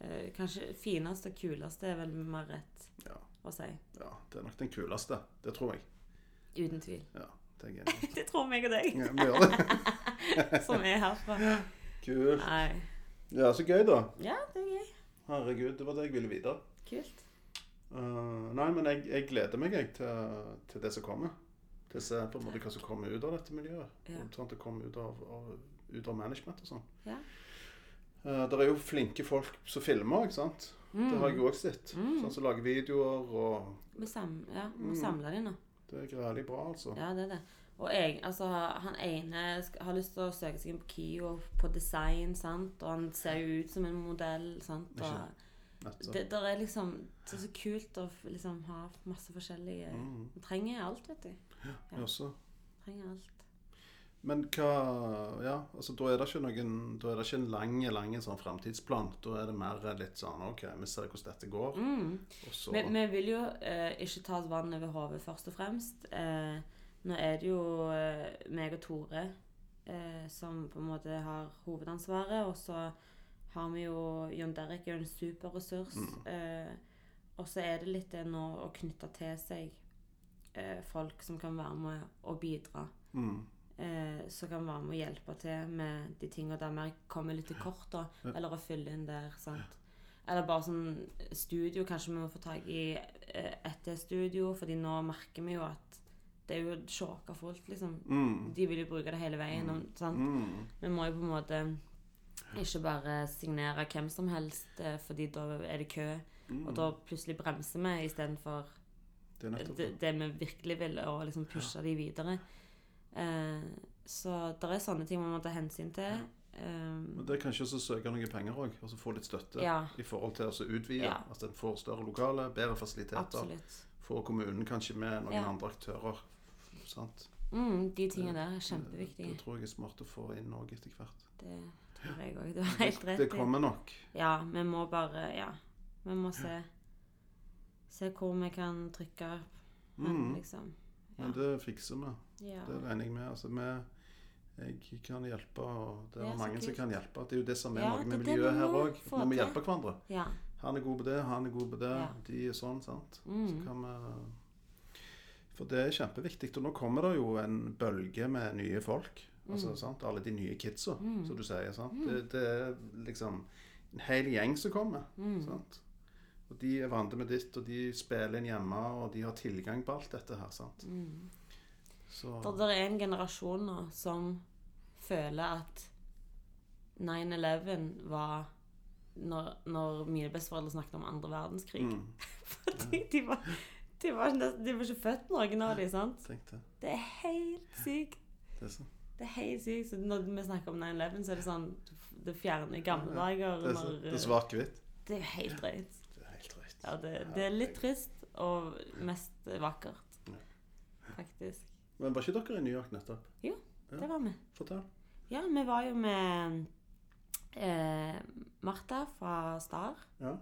Uh, kanskje fineste og kuleste er vel mer rett Ja. Å si. ja. Det er nok den kuleste. Det tror jeg. Uten tvil. Ja, det. (laughs) Det tror meg og deg, Ja, vi gjør det. (laughs) som er herfra. Kult. Nei. Ja, så gøy, da. Ja, det er gøy. Herregud, det var det jeg ville vite. Kult. Uh, nei, men jeg, jeg gleder meg jeg, til, til det som kommer. Til å se på en måte hva som kommer ut av dette miljøet. Ja. Og Sånn det kommer ut av, av, ut av management og sånn. Ja. Uh, det er jo flinke folk som filmer, ikke sant? Mm. Det har jeg òg også sett. Sånn som lager videoer, og Vi, sam ja, vi Mm. samle de nå. det er grælig bra, altså. Ja, det er det. Og jeg, altså, han ene har lyst til å søke seg inn på KIO på design, sant? Og han ser jo ut som en modell, sant? Det, der er liksom, det er så kult å liksom ha masse forskjellige Mm. Trenger alt, vet du. Ja, Jeg også. Trenger alt. Men hva Ja, altså da er det ikke noen Da er det ikke en lang, lang sånn framtidsplan. Da er det mer litt sånn OK, vi ser hvordan dette går, Mm. så Vi, vi vil jo eh, ikke ta vann over hodet, først og fremst. Eh, nå er det jo eh, meg og Tore eh, som på en måte har hovedansvaret, og så har vi jo John Derek er jo en superressurs. Eh, og så er det litt det nå å knytte til seg eh, folk som kan være med og bidra. mm. Eh, som kan være med å hjelpe til med de tingene der vi kommer litt til kort, da. Eller å fylle inn der. sant? Eller bare sånn studio. Kanskje vi må få tak i eh, et studio, fordi nå merker vi jo at det er jo sjåka fullt, liksom. Mm. De vil jo bruke det hele veien. Og, sant? Mm. Vi må jo på en måte ikke bare signere hvem som helst, eh, fordi da er det kø. Mm. Og da plutselig bremser vi istedenfor Det det, det vi virkelig vil, og liksom pushe de videre. Eh, så det er sånne ting man må ta hensyn til. Men Eh, det er kanskje også søke noen penger òg, og så få litt støtte Ja. i forhold til å utvide. Ja. At en får større lokale, bedre fasiliteter. absolutt. Få kommunen kanskje med noen Ja. andre aktører. Sant? Mm, de tingene der er kjempeviktige. Det tror jeg er smart å få inn òg etter hvert. Det tror jeg òg. Du har helt rett Det kommer nok. Ja, vi må bare Ja. Vi må se Se hvor vi kan trykke hen, Mm. liksom. Men det fikser vi. Ja. Det regner jeg med. Altså, med jeg kan hjelpe, og det er Ja, mange som kan hjelpe. Det er jo det som er Ja, noe med miljøet her òg. Vi må hjelpe hverandre. ja. Han er god på det, han er god på det. De er sånn, sant. Mm. Så kan vi For det er kjempeviktig. Og nå kommer det jo en bølge med nye folk. Altså, Mm. sant? Alle de nye kidsa, som du sier. sant? Det, det er liksom en hel gjeng som kommer. Mm. sant? Og De er vant med ditt, og de spiller inn hjemme, og de har tilgang på alt dette her. sant? Mm. Så For det er en generasjon nå som føler at 9-11 var når, når mine besteforeldre snakket om andre verdenskrig. mm, (laughs) Fordi de var, de, var de var ikke født noen av dem, sant? Tenkte. det. Er helt sykt. det er sånn. Det er helt sykt. Så når vi snakker om 9-11, så er det sånn Det fjerner gamle dager. Det er, det er svart-hvitt. Det er helt drøyt. Det er helt drøyt. Ja, det, det er litt trist og mest vakkert. Faktisk. Men var ikke dere i New York nettopp? Ja. Det var vi. Fortell. Ja, vi var jo med eh, Martha fra Star. Ja.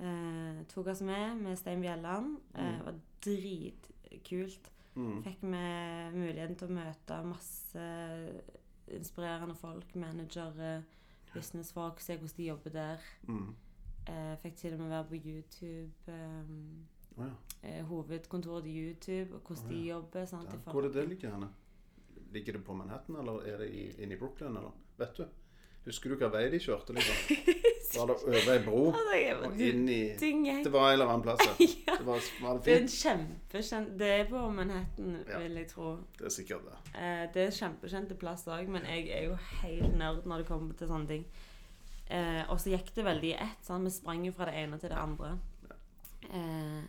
Eh, tok oss med med Stein Bjelland. Eh, det var dritkult. Mm. Fikk vi muligheten til å møte masse inspirerende folk. Managere, businessfolk. Se hvordan de jobber der. Mm. Eh, fikk til og med være på YouTube. Eh, Ja. eh, hovedkontoret til YouTube, og hvordan ja. de jobber. Sant, Ja. Hvor er det ligger henne? Ligger det på Manhattan, eller er det inne i Brooklyn, eller? Vet du? Husker du hva vei de kjørte, liksom? (laughs) Var det over ei bro og inn i Det var en eller annen plass. (laughs) Ja. Det var, var det Det er en kjempekjent Det er på Manhattan, Ja. vil jeg tro. Det er sikkert det. Eh, det er kjempekjente plass òg, men jeg er jo helt nerd når det kommer til sånne ting. Eh, og så gikk det veldig i ett. Sånn. Vi sprang jo fra det ene til det andre. Eh,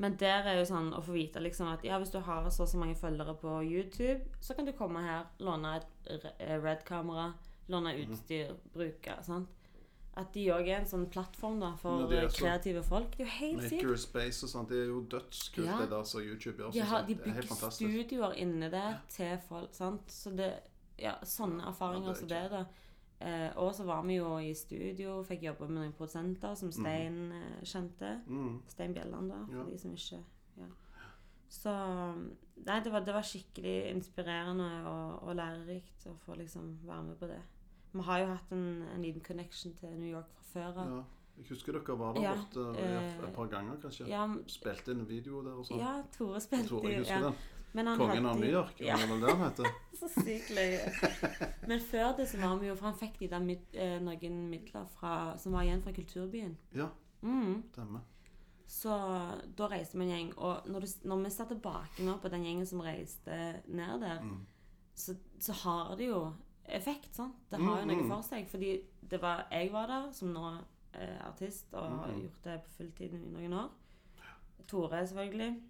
men der er jo sånn å få vite liksom at ja, hvis du har så og så mange følgere på YouTube, så kan du komme her, låne et eh, Red-kamera, låne Mhm. utstyr, bruke. sant? At de òg er en sånn plattform da, for kreative folk. Det er jo helt sykt. Makerspace og sånt, det er jo dødskult Ja. det der som YouTube gjør. De, så har, de er bygger studioer inne der til folk, sant? Så det Ja, sånne erfaringer Ja, det er så det, da. Eh, og så var vi jo i studio, fikk jobbe med noen produsenter som Stein mm. kjente. Mm. Stein Bjelland, da, for Ja. de som ikke Ja. Så Nei, det var, det var skikkelig inspirerende og, og lærerikt å få liksom være med på det. Vi har jo hatt en, en liten connection til New York fra før av. Ja. Jeg husker dere var der Ja, borte eh, et par ganger, kanskje. Ja, Spilte inn en video der og sånn. ja, Tore spilte tror jeg husker ja. den. Men han Kongen av New York, Ja. var det han heter? (laughs) Så sykt løye. Men før det så var vi jo For han fikk de der mid, eh, noen midler fra, som var igjen fra Kulturbyen. Ja, Mm. stemmer. Så da reiste vi en gjeng. Og når, du, når vi ser tilbake nå på den gjengen som reiste ned der, Mm. så, så har det jo effekt. sant? Det har jo Mm, noe mm. for seg. Fordi det var jeg var der, som nå er artist og har Mm. gjort det på fulltid i noen år. Tore, selvfølgelig.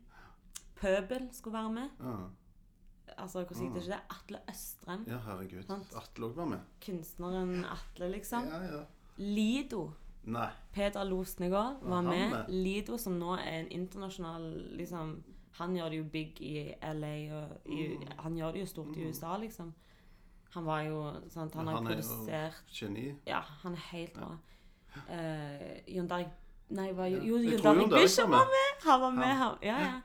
Pøbel skulle være med. Ja, Altså, hvordan gikk det ikke det? Atle Østrem. ja herregud. Sant. Atle òg var med. Kunstneren Atle, liksom. Ja, ja. Lido. Nei. Peter Losnegård Var var med. med? Lido, som nå er en internasjonal liksom, Han gjør det jo big i LA, og i, Mm. han gjør det jo stort i USA, liksom. Han var jo sant, Han har Han er jo produsert Geni. Ja, han er helt bra. Ja. Uh, Jon Derek Nei, var jo, jo Jon Derek Bishop var med. Han var med, han. Ja, ja.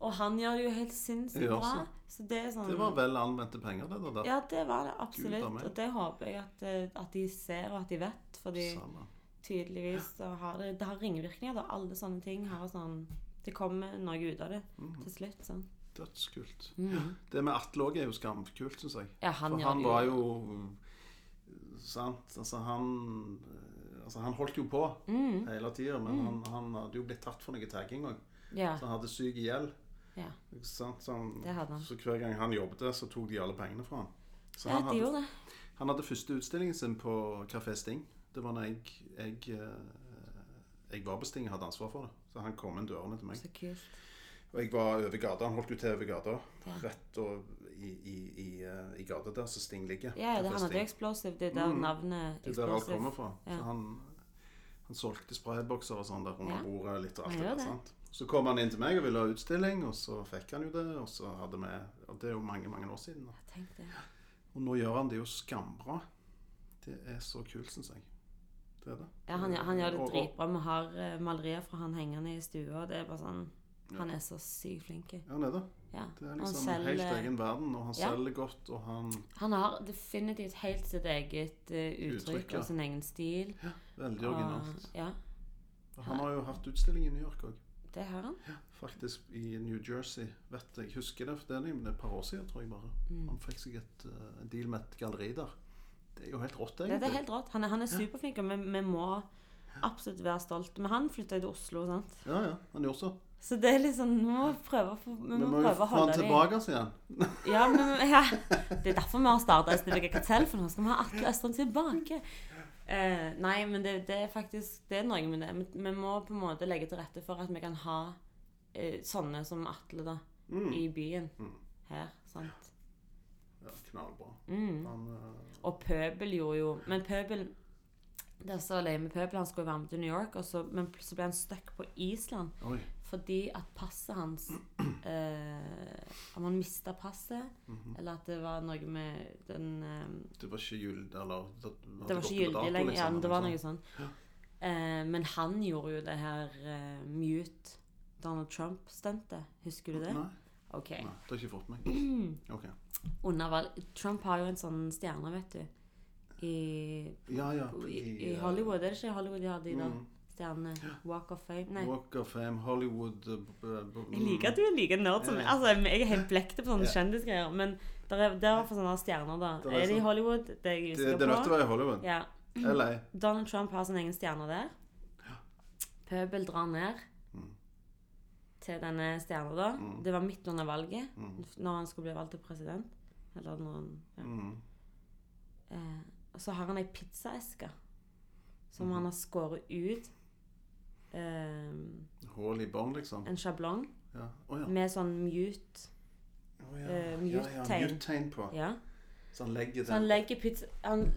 Og han gjør det jo helt sinnssykt bra. så. Så det er sånn Det var vel anvendte penger, det der. Ja, det var det absolutt. Og det håper jeg at, eh, at de ser, og at de vet. Fordi Samme. tydeligvis så har det, det har ringvirkninger. Da. Alle sånne ting har sånn Det kommer noe ut av det Mhm. til slutt. Sånn. Dødskult. Mhm. Det med Atle òg er jo skamkult, syns jeg. Ja, han For han var jo- Sant. Altså, han Altså, han holdt jo på Mm. hele tida, men han, han hadde jo blitt tatt for noe tagging òg. Ja. Så han hadde syk gjeld. Ja. Sant? Så, så hver gang han jobbet, så tok de alle pengene fra han. Så ja, han de hadde, han hadde første utstillingen sin på Kafé Sting. Det var når jeg, jeg, eh, jeg var på Sting og hadde ansvar for det. Så han kom inn dørene til meg. Så kult. Og jeg var over gata. Han holdt jo til over gata. Ja. Rett i, i, i, eh, i gata der som Sting ligger. Ja, ja, det, han hadde Explosive. Det er der Mm. navnet Det er der alt kommer fra. Ja. Så han, han solgte spraybokser og sånn der under Ja. bordet. litt og alt det der, sant? Så kom han inn til meg og ville ha utstilling, og så fikk han jo det. Og så hadde vi Og det er jo mange, mange år siden. da. Og nå gjør han det jo skambra. Det er så kult, syns jeg. Det er det. Ja, han, han gjør det dritbra. Vi har eh, malerier fra han hengende i stua. Det er bare sånn Han er så sykt flink. Ja, han er det. Ja. Det er liksom selger, helt egen verden, og han Ja. selger godt, og han Han har definitivt helt sitt eget uh, uttrykk Uttrykk, ja. og sin egen stil. Ja, Veldig originalt. ja, Og han har jo hatt utstilling i New York òg. Det har han. Faktisk i New Jersey. vet Jeg husker det, for det er et par år siden, tror jeg bare. Mm. Han fikk seg et, eh, en deal med et galleri der. Det er jo helt rått, egentlig. det er helt rått. Han er, han er superflink, og vi, vi må absolutt være stolt. Men han flytta jo til Oslo, sant. Ja, ja, han gjorde så. Så det er liksom Vi må prøve, å holde det Vi må må jo få han tilbake oss igjen. Ja, men, ja. Det er derfor vi har starta SDVG Kartell, for nå skal vi ha Atle Østrand tilbake. Eh, nei, men det, det er faktisk Det er noe med det. Vi, vi må på en måte legge til rette for at vi kan ha eh, sånne som Atle da, Mm. i byen. Mm. Her. sant? Ja, knallbra. Mm. Han, uh... Og Pøbel gjorde jo Men Pøbel Det er så løye med pøbelen. Han skulle være med til New York, så, men så ble han stuck på Island oi. fordi at passet hans (clears throat) eh, Om han mista passet, Mhm. eller at det var noe med den eh, Det var ikke gyldig, eller Det, Det var ikke gyldig lenger. Ja, men det var noe sånn. Ja. Eh, men han gjorde jo det her eh, mute Donald Trump-stuntet. Husker du det? Nei, Okay. nei, det har jeg ikke fått med. (clears throat) Ok. Under valg Trump har jo en sånn stjerne, vet du. I, Ja, ja. i, i eh, Hollywood. Er det ikke i Hollywood de har de da mm, stjernene? Walk of Fame? Nei. Walk of Fame, Hollywood eh, Jeg liker at du er like nerd som meg. Altså, jeg er helt blekte på sånne Ja. kjendisgreier. Men der er, der er i sånne stjerner, da. Er Er det i sånn- Hollywood? Det er jeg Det, usikker det er nødt til å være i Hollywood. Ja. LA. (clears throat) Donald Trump har sin egen stjerne der. Pøbel drar ned Mm. til denne stjerna da. Mm. Det var midt under valget, Mm. når han skulle bli valgt til president. Eller når han ja. Mm. eh, Og så har han ei pizzaeske som Mhm. han har skåret ut. Eh, Hull i bånn, liksom. en sjablong Ja. Oh, ja. med sånn mute. oh, ja. eh, ja, ja, mute-tegn. mute-tegn på. Ja. Så han legger Så han legger pizza han,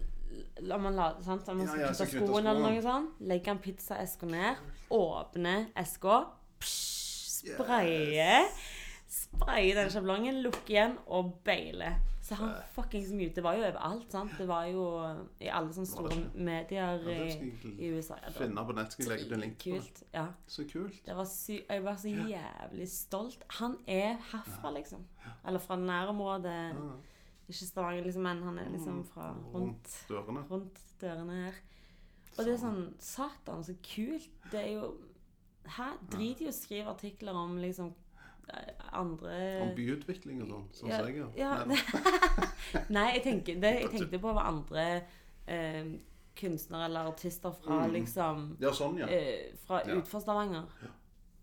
Om han la, sant? Om han Ja, skal skoen eller noe sånt, legger han pizzaeska ned, åpner eska, psh, yes. Sprayer den sjablongen, lukker igjen og beiler. Så han fuckings mute. Det var jo overalt, sant? Det var jo i alle sånne store medier Ja, i, i USA. Ja, finne på nett. Skal jeg legge ut en link på det. Ja. Så kult. Det var sy jeg var så jævlig stolt. Han er herfra, liksom. Eller fra nærområdet. Ikke Stavanger, liksom, men han er liksom Mm. fra rundt, dørene. rundt dørene her. Og det er sånn Satan, så kult. Det er jo Hæ? Drit i å skrive artikler om liksom eh, andre Om byutvikling og sånn, sånn Ja, som jeg gjør. ja, (laughs) Nei, jeg, tenker, det, jeg tenkte på var andre eh, kunstnere eller artister fra Mm. liksom Ja, sånn, ja. eh, Fra Ja. utenfor Stavanger.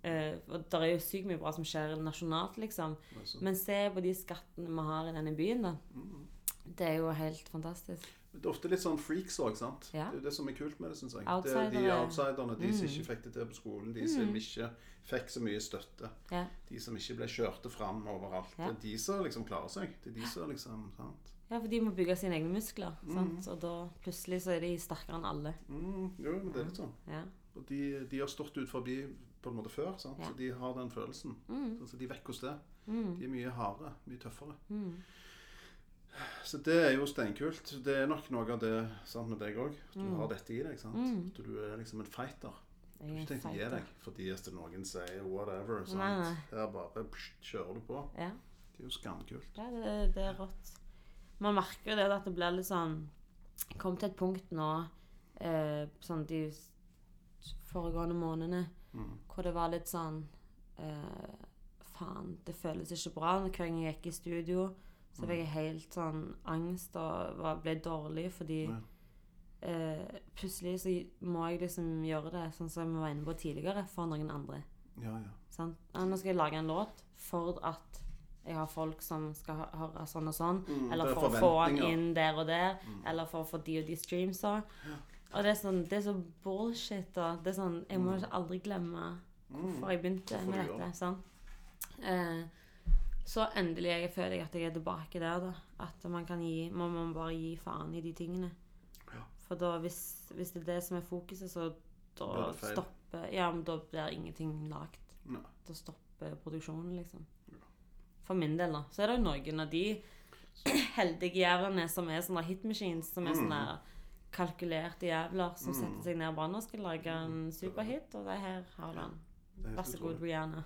Eh, det er jo sykt mye bra som skjer nasjonalt, liksom. Men se på de skattene vi har i denne byen, da. mm. Det er jo helt fantastisk. Det er ofte litt sånn freaks òg, sant. Ja. Det er det som er kult med det, syns jeg. Det er Outsidere. de outsiderne, de som Mm. ikke fikk det til på skolen, de som ikke fikk så mye støtte. Ja. De som ikke ble kjørte fram overalt. Ja. Det er de som liksom klarer seg. Det er de som liksom sant? Ja, for de må bygge sine egne muskler. Mm. Og da plutselig så er de sterkere enn alle. Mm, jo, men det er litt sånn. Ja. Og de, de har stått ut forbi på en måte før, sant? Så de har den følelsen. Mm. Så de vet hos det er. Mm. De er mye hardere, mye tøffere. Mm. Så det er jo steinkult. Det er nok noe av det sant, med deg òg. Du Mm. har dette i deg. sant? Mm. Du er liksom en fighter. Du er ikke tenkt å gi deg fordi noen sier whatever. sant? Nei, nei. Her bare pst, kjører du på. Ja, Det er jo skamkult. ja det, det er rått. Man merker jo det at det blir litt sånn Kom til et punkt nå eh, sånn de foregående månedene Mm. hvor det var litt sånn eh, faen, det føles ikke bra. Hver gang jeg gikk i studio, så fikk jeg helt sånn angst og var, ble dårlig fordi Ja. eh, plutselig så må jeg liksom gjøre det sånn som vi var inne på tidligere, for noen andre. Ja, ja. Sant? Ja, nå skal jeg lage en låt for at jeg har folk som skal høre sånn og sånn. Mm, eller er for å få den inn der og der. Eller for å få de og de streams. Og, og det er sånn, det er så bullshit. Da. Det er sånn, jeg må mm. aldri glemme hvorfor jeg begynte Mm. Hvorfor med dette. Sant? Eh, så endelig jeg føler jeg at jeg er tilbake der. da. At man kan gi, man må bare gi faen i de tingene. Ja. For da, hvis, hvis det er det som er fokuset, så da stopper Ja, men da blir ingenting lagt. Nei. Da stopper produksjonen, liksom. For min del, da. Så er det jo noen av de (clears throat) heldige jævlene som er sånne hit machines, som er Mm. sånne kalkulerte jævler som setter seg ned og bare 'Nå skal jeg lage en superhit, og det her har du den. Vær så god. Rihanna.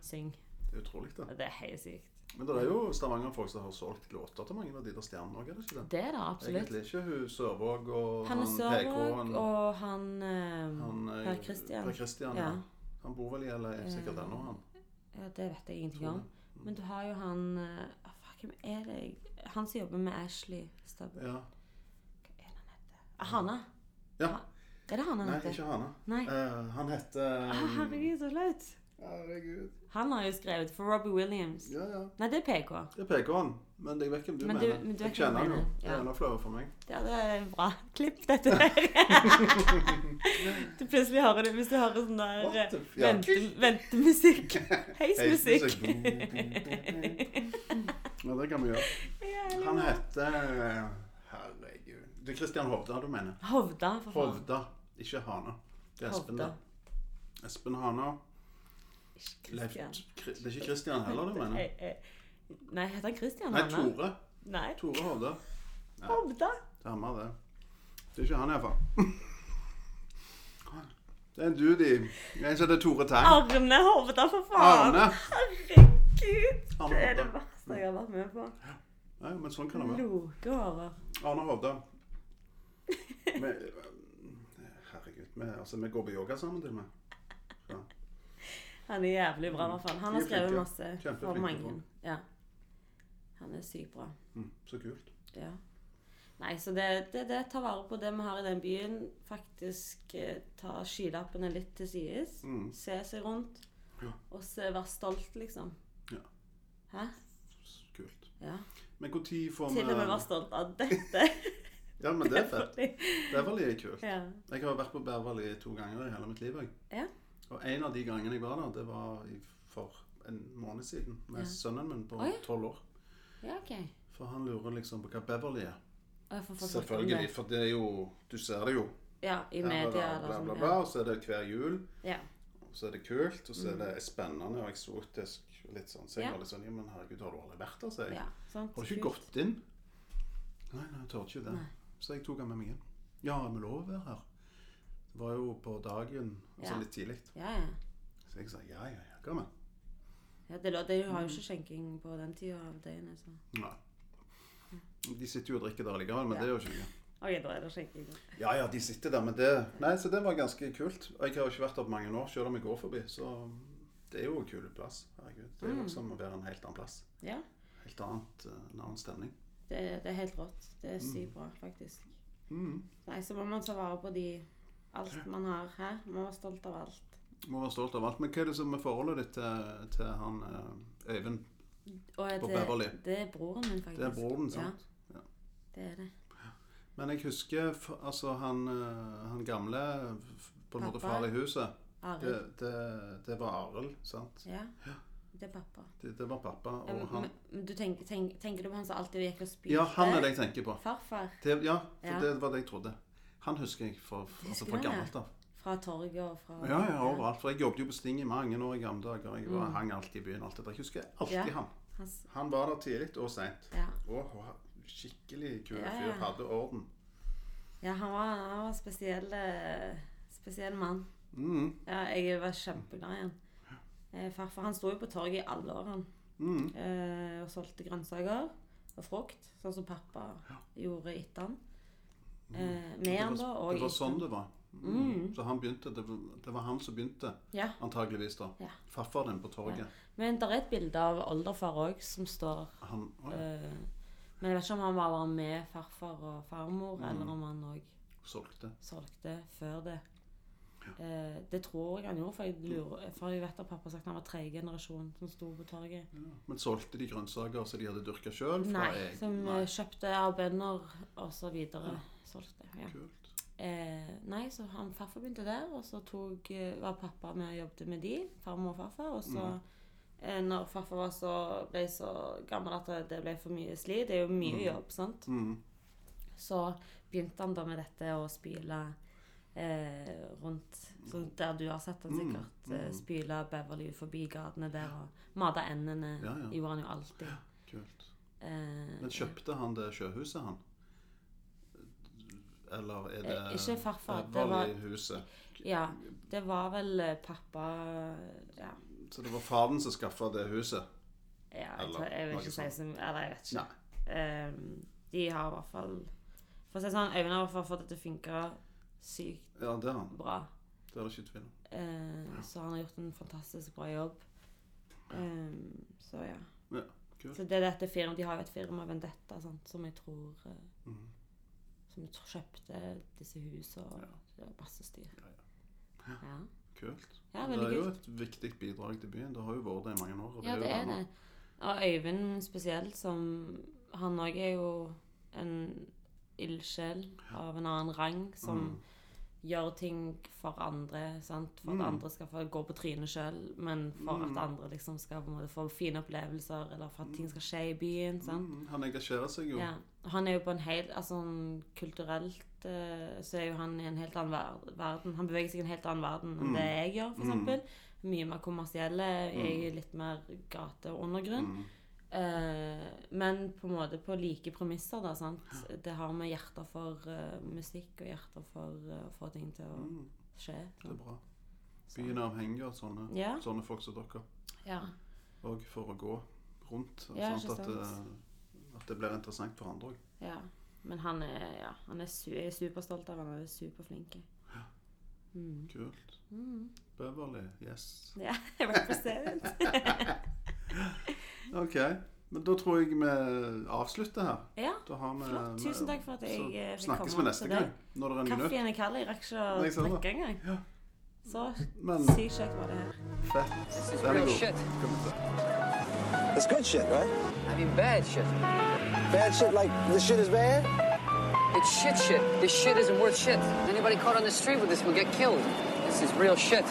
Syng. Det er utrolig, det. Det er helt sykt. Men det er jo Stavanger-folk som har solgt låter til mange av de der stjernene òg, er det ikke det? Det er det absolutt. Egentlig ikke hun Sørvåg og Han PK, Sørvåg, og han, eh, Han eh, Per Christian. Per Christian, Ja. ja. Han bor vel i LA sikkert ennå, han. Ja, det vet jeg ingenting om. Men du har jo han eh, ah, Fuck, hvem er det? Han som jobber med Ashley Stubber. Ja. Hva er det han heter? Ah, Hanna? ja. Er det han han Nei, heter? ikke Hanna. Nei. Eh, han heter Ah, herregud, så flaut. Herregud. Han har jo skrevet for Robbie Williams. Ja, ja. Nei, det er PK. Det er PK-en, men jeg vet om du Men du- mener. men du jeg kjenner han jo. Det er enda flauere for meg. Ja, det er bra. (laughs) Klipp dette der. (laughs) du plutselig hører det hvis du hører sånn der eh, vente, ventemusikk. (laughs) Heismusikk. Ja, det kan vi gjøre. Han heter Herregud. Det er Christian Hovda du mener? Hovda, for faen. Hovda, ikke Hana. Det er Espen, Hovda. da. Espen Hana. Leif, Christian. Det er ikke Christian heller du mener? (laughs) Eh, eh, Nei, heter han Christian? Nei, Hanna? Tore. Nei. Tore Hovda. Hovda? Samme det. Det er ikke han iallfall. (laughs) Det er en dude i En som heter Tore Tang. Arne Hovda, for faen! Arne. Herregud! Arne Det er det verste jeg har vært med på. Nei, men sånn kan det være. Lokehårer. Arne Hovda. (laughs) Herregud. Vi, altså, vi går på yoga sammen til og med. Han er jævlig bra, i hvert fall. Han har er skrevet masse for mange. Ja. Han er sykt bra. Mm, så kult. Ja. Nei, så det, det, det tar vare på det vi har i den byen. Faktisk eh, ta skylappene litt til sides. Mm. Se seg rundt. Ja. Og så være stolt, liksom. Ja. Hæ? Kult. Ja. Men når får vi Til og med være stolt av dette. (laughs) Ja, men det er fett. (laughs) Det er veldig kult. ja. Jeg har vært på Beverly to ganger i hele mitt liv. Jeg. Ja. Og en av de gangene jeg var der, det var for en måned siden med Ja. sønnen min på tolv år. ja, okay. For han lurer liksom på hva Beverly er. Selvfølgelig, for det er jo Du ser det jo. Ja, i media eller bla, sånn. bla, bla, og så er det hver jul. Ja. Og så er det kult, og så er det spennende og eksotisk. Litt sånn. Så jeg Mm. Var litt sånn men herregud, har du aldri vært der? Så jeg. ja. Sant? Har du ikke gått inn? Nei, nei, jeg tør ikke det. Nei. Så jeg tok han med meg inn. Ja, har vi lov å være her? Var jo på dagen, altså litt tidlig. Ja, ja. Så jeg sa ja, ja, ja, kom med. ja det, det har Mm. jo ikke skjenking på den tida av døgnet, så Nei. De sitter jo og drikker der likevel, men Ja. det er jo ikke noe. (laughs) OK, da er det skjenking. Ja, ja, de sitter der, men det Nei, så det var ganske kult. Og jeg har jo ikke vært der på mange år, selv om jeg går forbi, så det er jo en kul plass. Herregud. Det er jo liksom som å være en helt annen plass. Ja. Helt annet, eh, en annen stemning. Det, det er helt rått. Det er sykt bra, faktisk. Mm. Nei, så må man ta vare på de alt man har her. Må være stolt av alt. Må være stolt av alt. Men hva er det som er forholdet ditt til, til han eh, Øyvind? På det, Beverly. det er broren min, faktisk. Det er broren, sant? Ja, det er det. Men jeg husker altså han, eh, han gamle på en måte far i huset. Det, det, det var Arild, sant? Ja. Det er pappa. Det, det var pappa. Ja, Og men, han men du tenker, tenk, tenker du på han som alltid gikk og spiste? Ja, han er det jeg tenker på. Farfar ja, for Ja. det var det jeg trodde. Han husker jeg fra, altså fra gammelt av. fra torget og fra Ja, ja, overalt. For jeg jobbet jo på Sting i mange år i gamle dager. Jeg var, Mm. hang alltid i byen. alt det der. Jeg husker alltid Ja. han. Han var der tidlig og seint. Ja. Og og skikkelig kul Ja, fyr. Hadde orden. ja, han var, han var spesiell, eh, spesiell mann. Mm, Ja, jeg var kjempeglad i han. Eh, Farfar han sto jo på torget i alle år han, mm. eh, og solgte grønnsaker og frukt, sånn som pappa gjorde etter han. Eh, med Det han var, da, og det var sånn det var. Så han begynte, det, det var han som begynte, Ja. antageligvis da. Ja. Farfar din på torget. Men det er et bilde av oldefar òg som står Han, oh, ja, eh, Men jeg vet ikke om han var med farfar og farmor, Mm. eller om han òg solgte. solgte før det. Eh, det tror jeg han gjorde, for jeg, lurer, for jeg vet at pappa sagt han var tredje generasjon som sto på torget. Ja. Men solgte de grønnsaker som de hadde dyrka sjøl? Nei, som Nei. kjøpte av bønder og så Solgte, ja. Kult. Eh, nei, så han farfar begynte der, og så tok, eh, var pappa med og jobbet med de, farmor og farfar. Og så, Mm. eh, når farfar var så, ble så gammel at det- ble for mye slit, det er jo mye jobb, sant, Mm. så begynte han da med dette å spyle eh, rundt så Der du har sett han Mm, sikkert. Eh, mm. spyle Beverly forbi gatene der og mate endene. Ja, ja. Gjorde han jo alltid. Kult. Eh, Men kjøpte han det sjøhuset, han? Eller er det Eh, ikke farfar, det var- i huset? ja, det var vel eh, pappa Ja. Så det var faren som skaffa det huset? Ja, jeg, Eller tror, jeg vil ikke si som Eller jeg vet ikke. Ehm, de har i hvert fall For å si sånn, Øyvind har i hvert fall fått det til å funke sykt Ja, det han. bra. Det er det ikke tvil om. Eh, så han har gjort en fantastisk bra jobb. Um, så ja. Ja. Så det er dette firmaet De har jo et firma, Vendetta, sant, som jeg tror uh, Mhm. Som kjøpte disse husene og Ja. det var masse styr. Ja, Ja. Kult. Ja, det er jo et viktig bidrag til byen. Det har jo vært det i mange år. Ja, det er det. Og Øyvind spesielt, som Han òg er jo en ildsjel av en annen rang, som Mm. Gjør ting for andre, sant? For at Mm. andre skal få gå på trynet sjøl, men for Mm. at andre liksom skal på en måte få fine opplevelser, eller for at ting skal skje i byen. sant? Mm, han engasjerer seg jo. Ja. Han er jo på en helt Altså kulturelt uh, så er jo han i en helt annen ver verden. Han beveger seg i en helt annen verden enn Mm. det jeg gjør, for Mm. Mye mer kommersielle. Jeg er litt mer gate og undergrunn. Eh, men på en måte på like premisser, da. sant? Det har med hjerter for uh, musikk og hjerter for å å få ting til å Mm, skje. det er bra. Så- Byen er avhengig av sånne, Ja. sånne folk som dere. Ja. Og for å gå rundt. Ja, sånt at, det, at det blir interessant for andre òg. ja. Men han er, ja, han er, su jeg er superstolt av han, han er superflink. Mm. Kult. Mm. Beverly, yes. Ja, (laughs) represent. (laughs) OK. Men da tror jeg vi avslutter her. ja. Da har vi, Flott. Tusen takk for at jeg, fikk komme. Så snakkes vi neste gang. Når det er minutt. Kaffen er kald. Jeg rakk ikke å drikke engang. Ja. Så Men sykt kjekt var det her. fett. Det Den er god. It's good shit, right? I mean, bad shit. Bad shit like the shit is bad? It's shit shit. This shit isn't worth shit. Anybody caught on the street with this will get killed. This is real shit.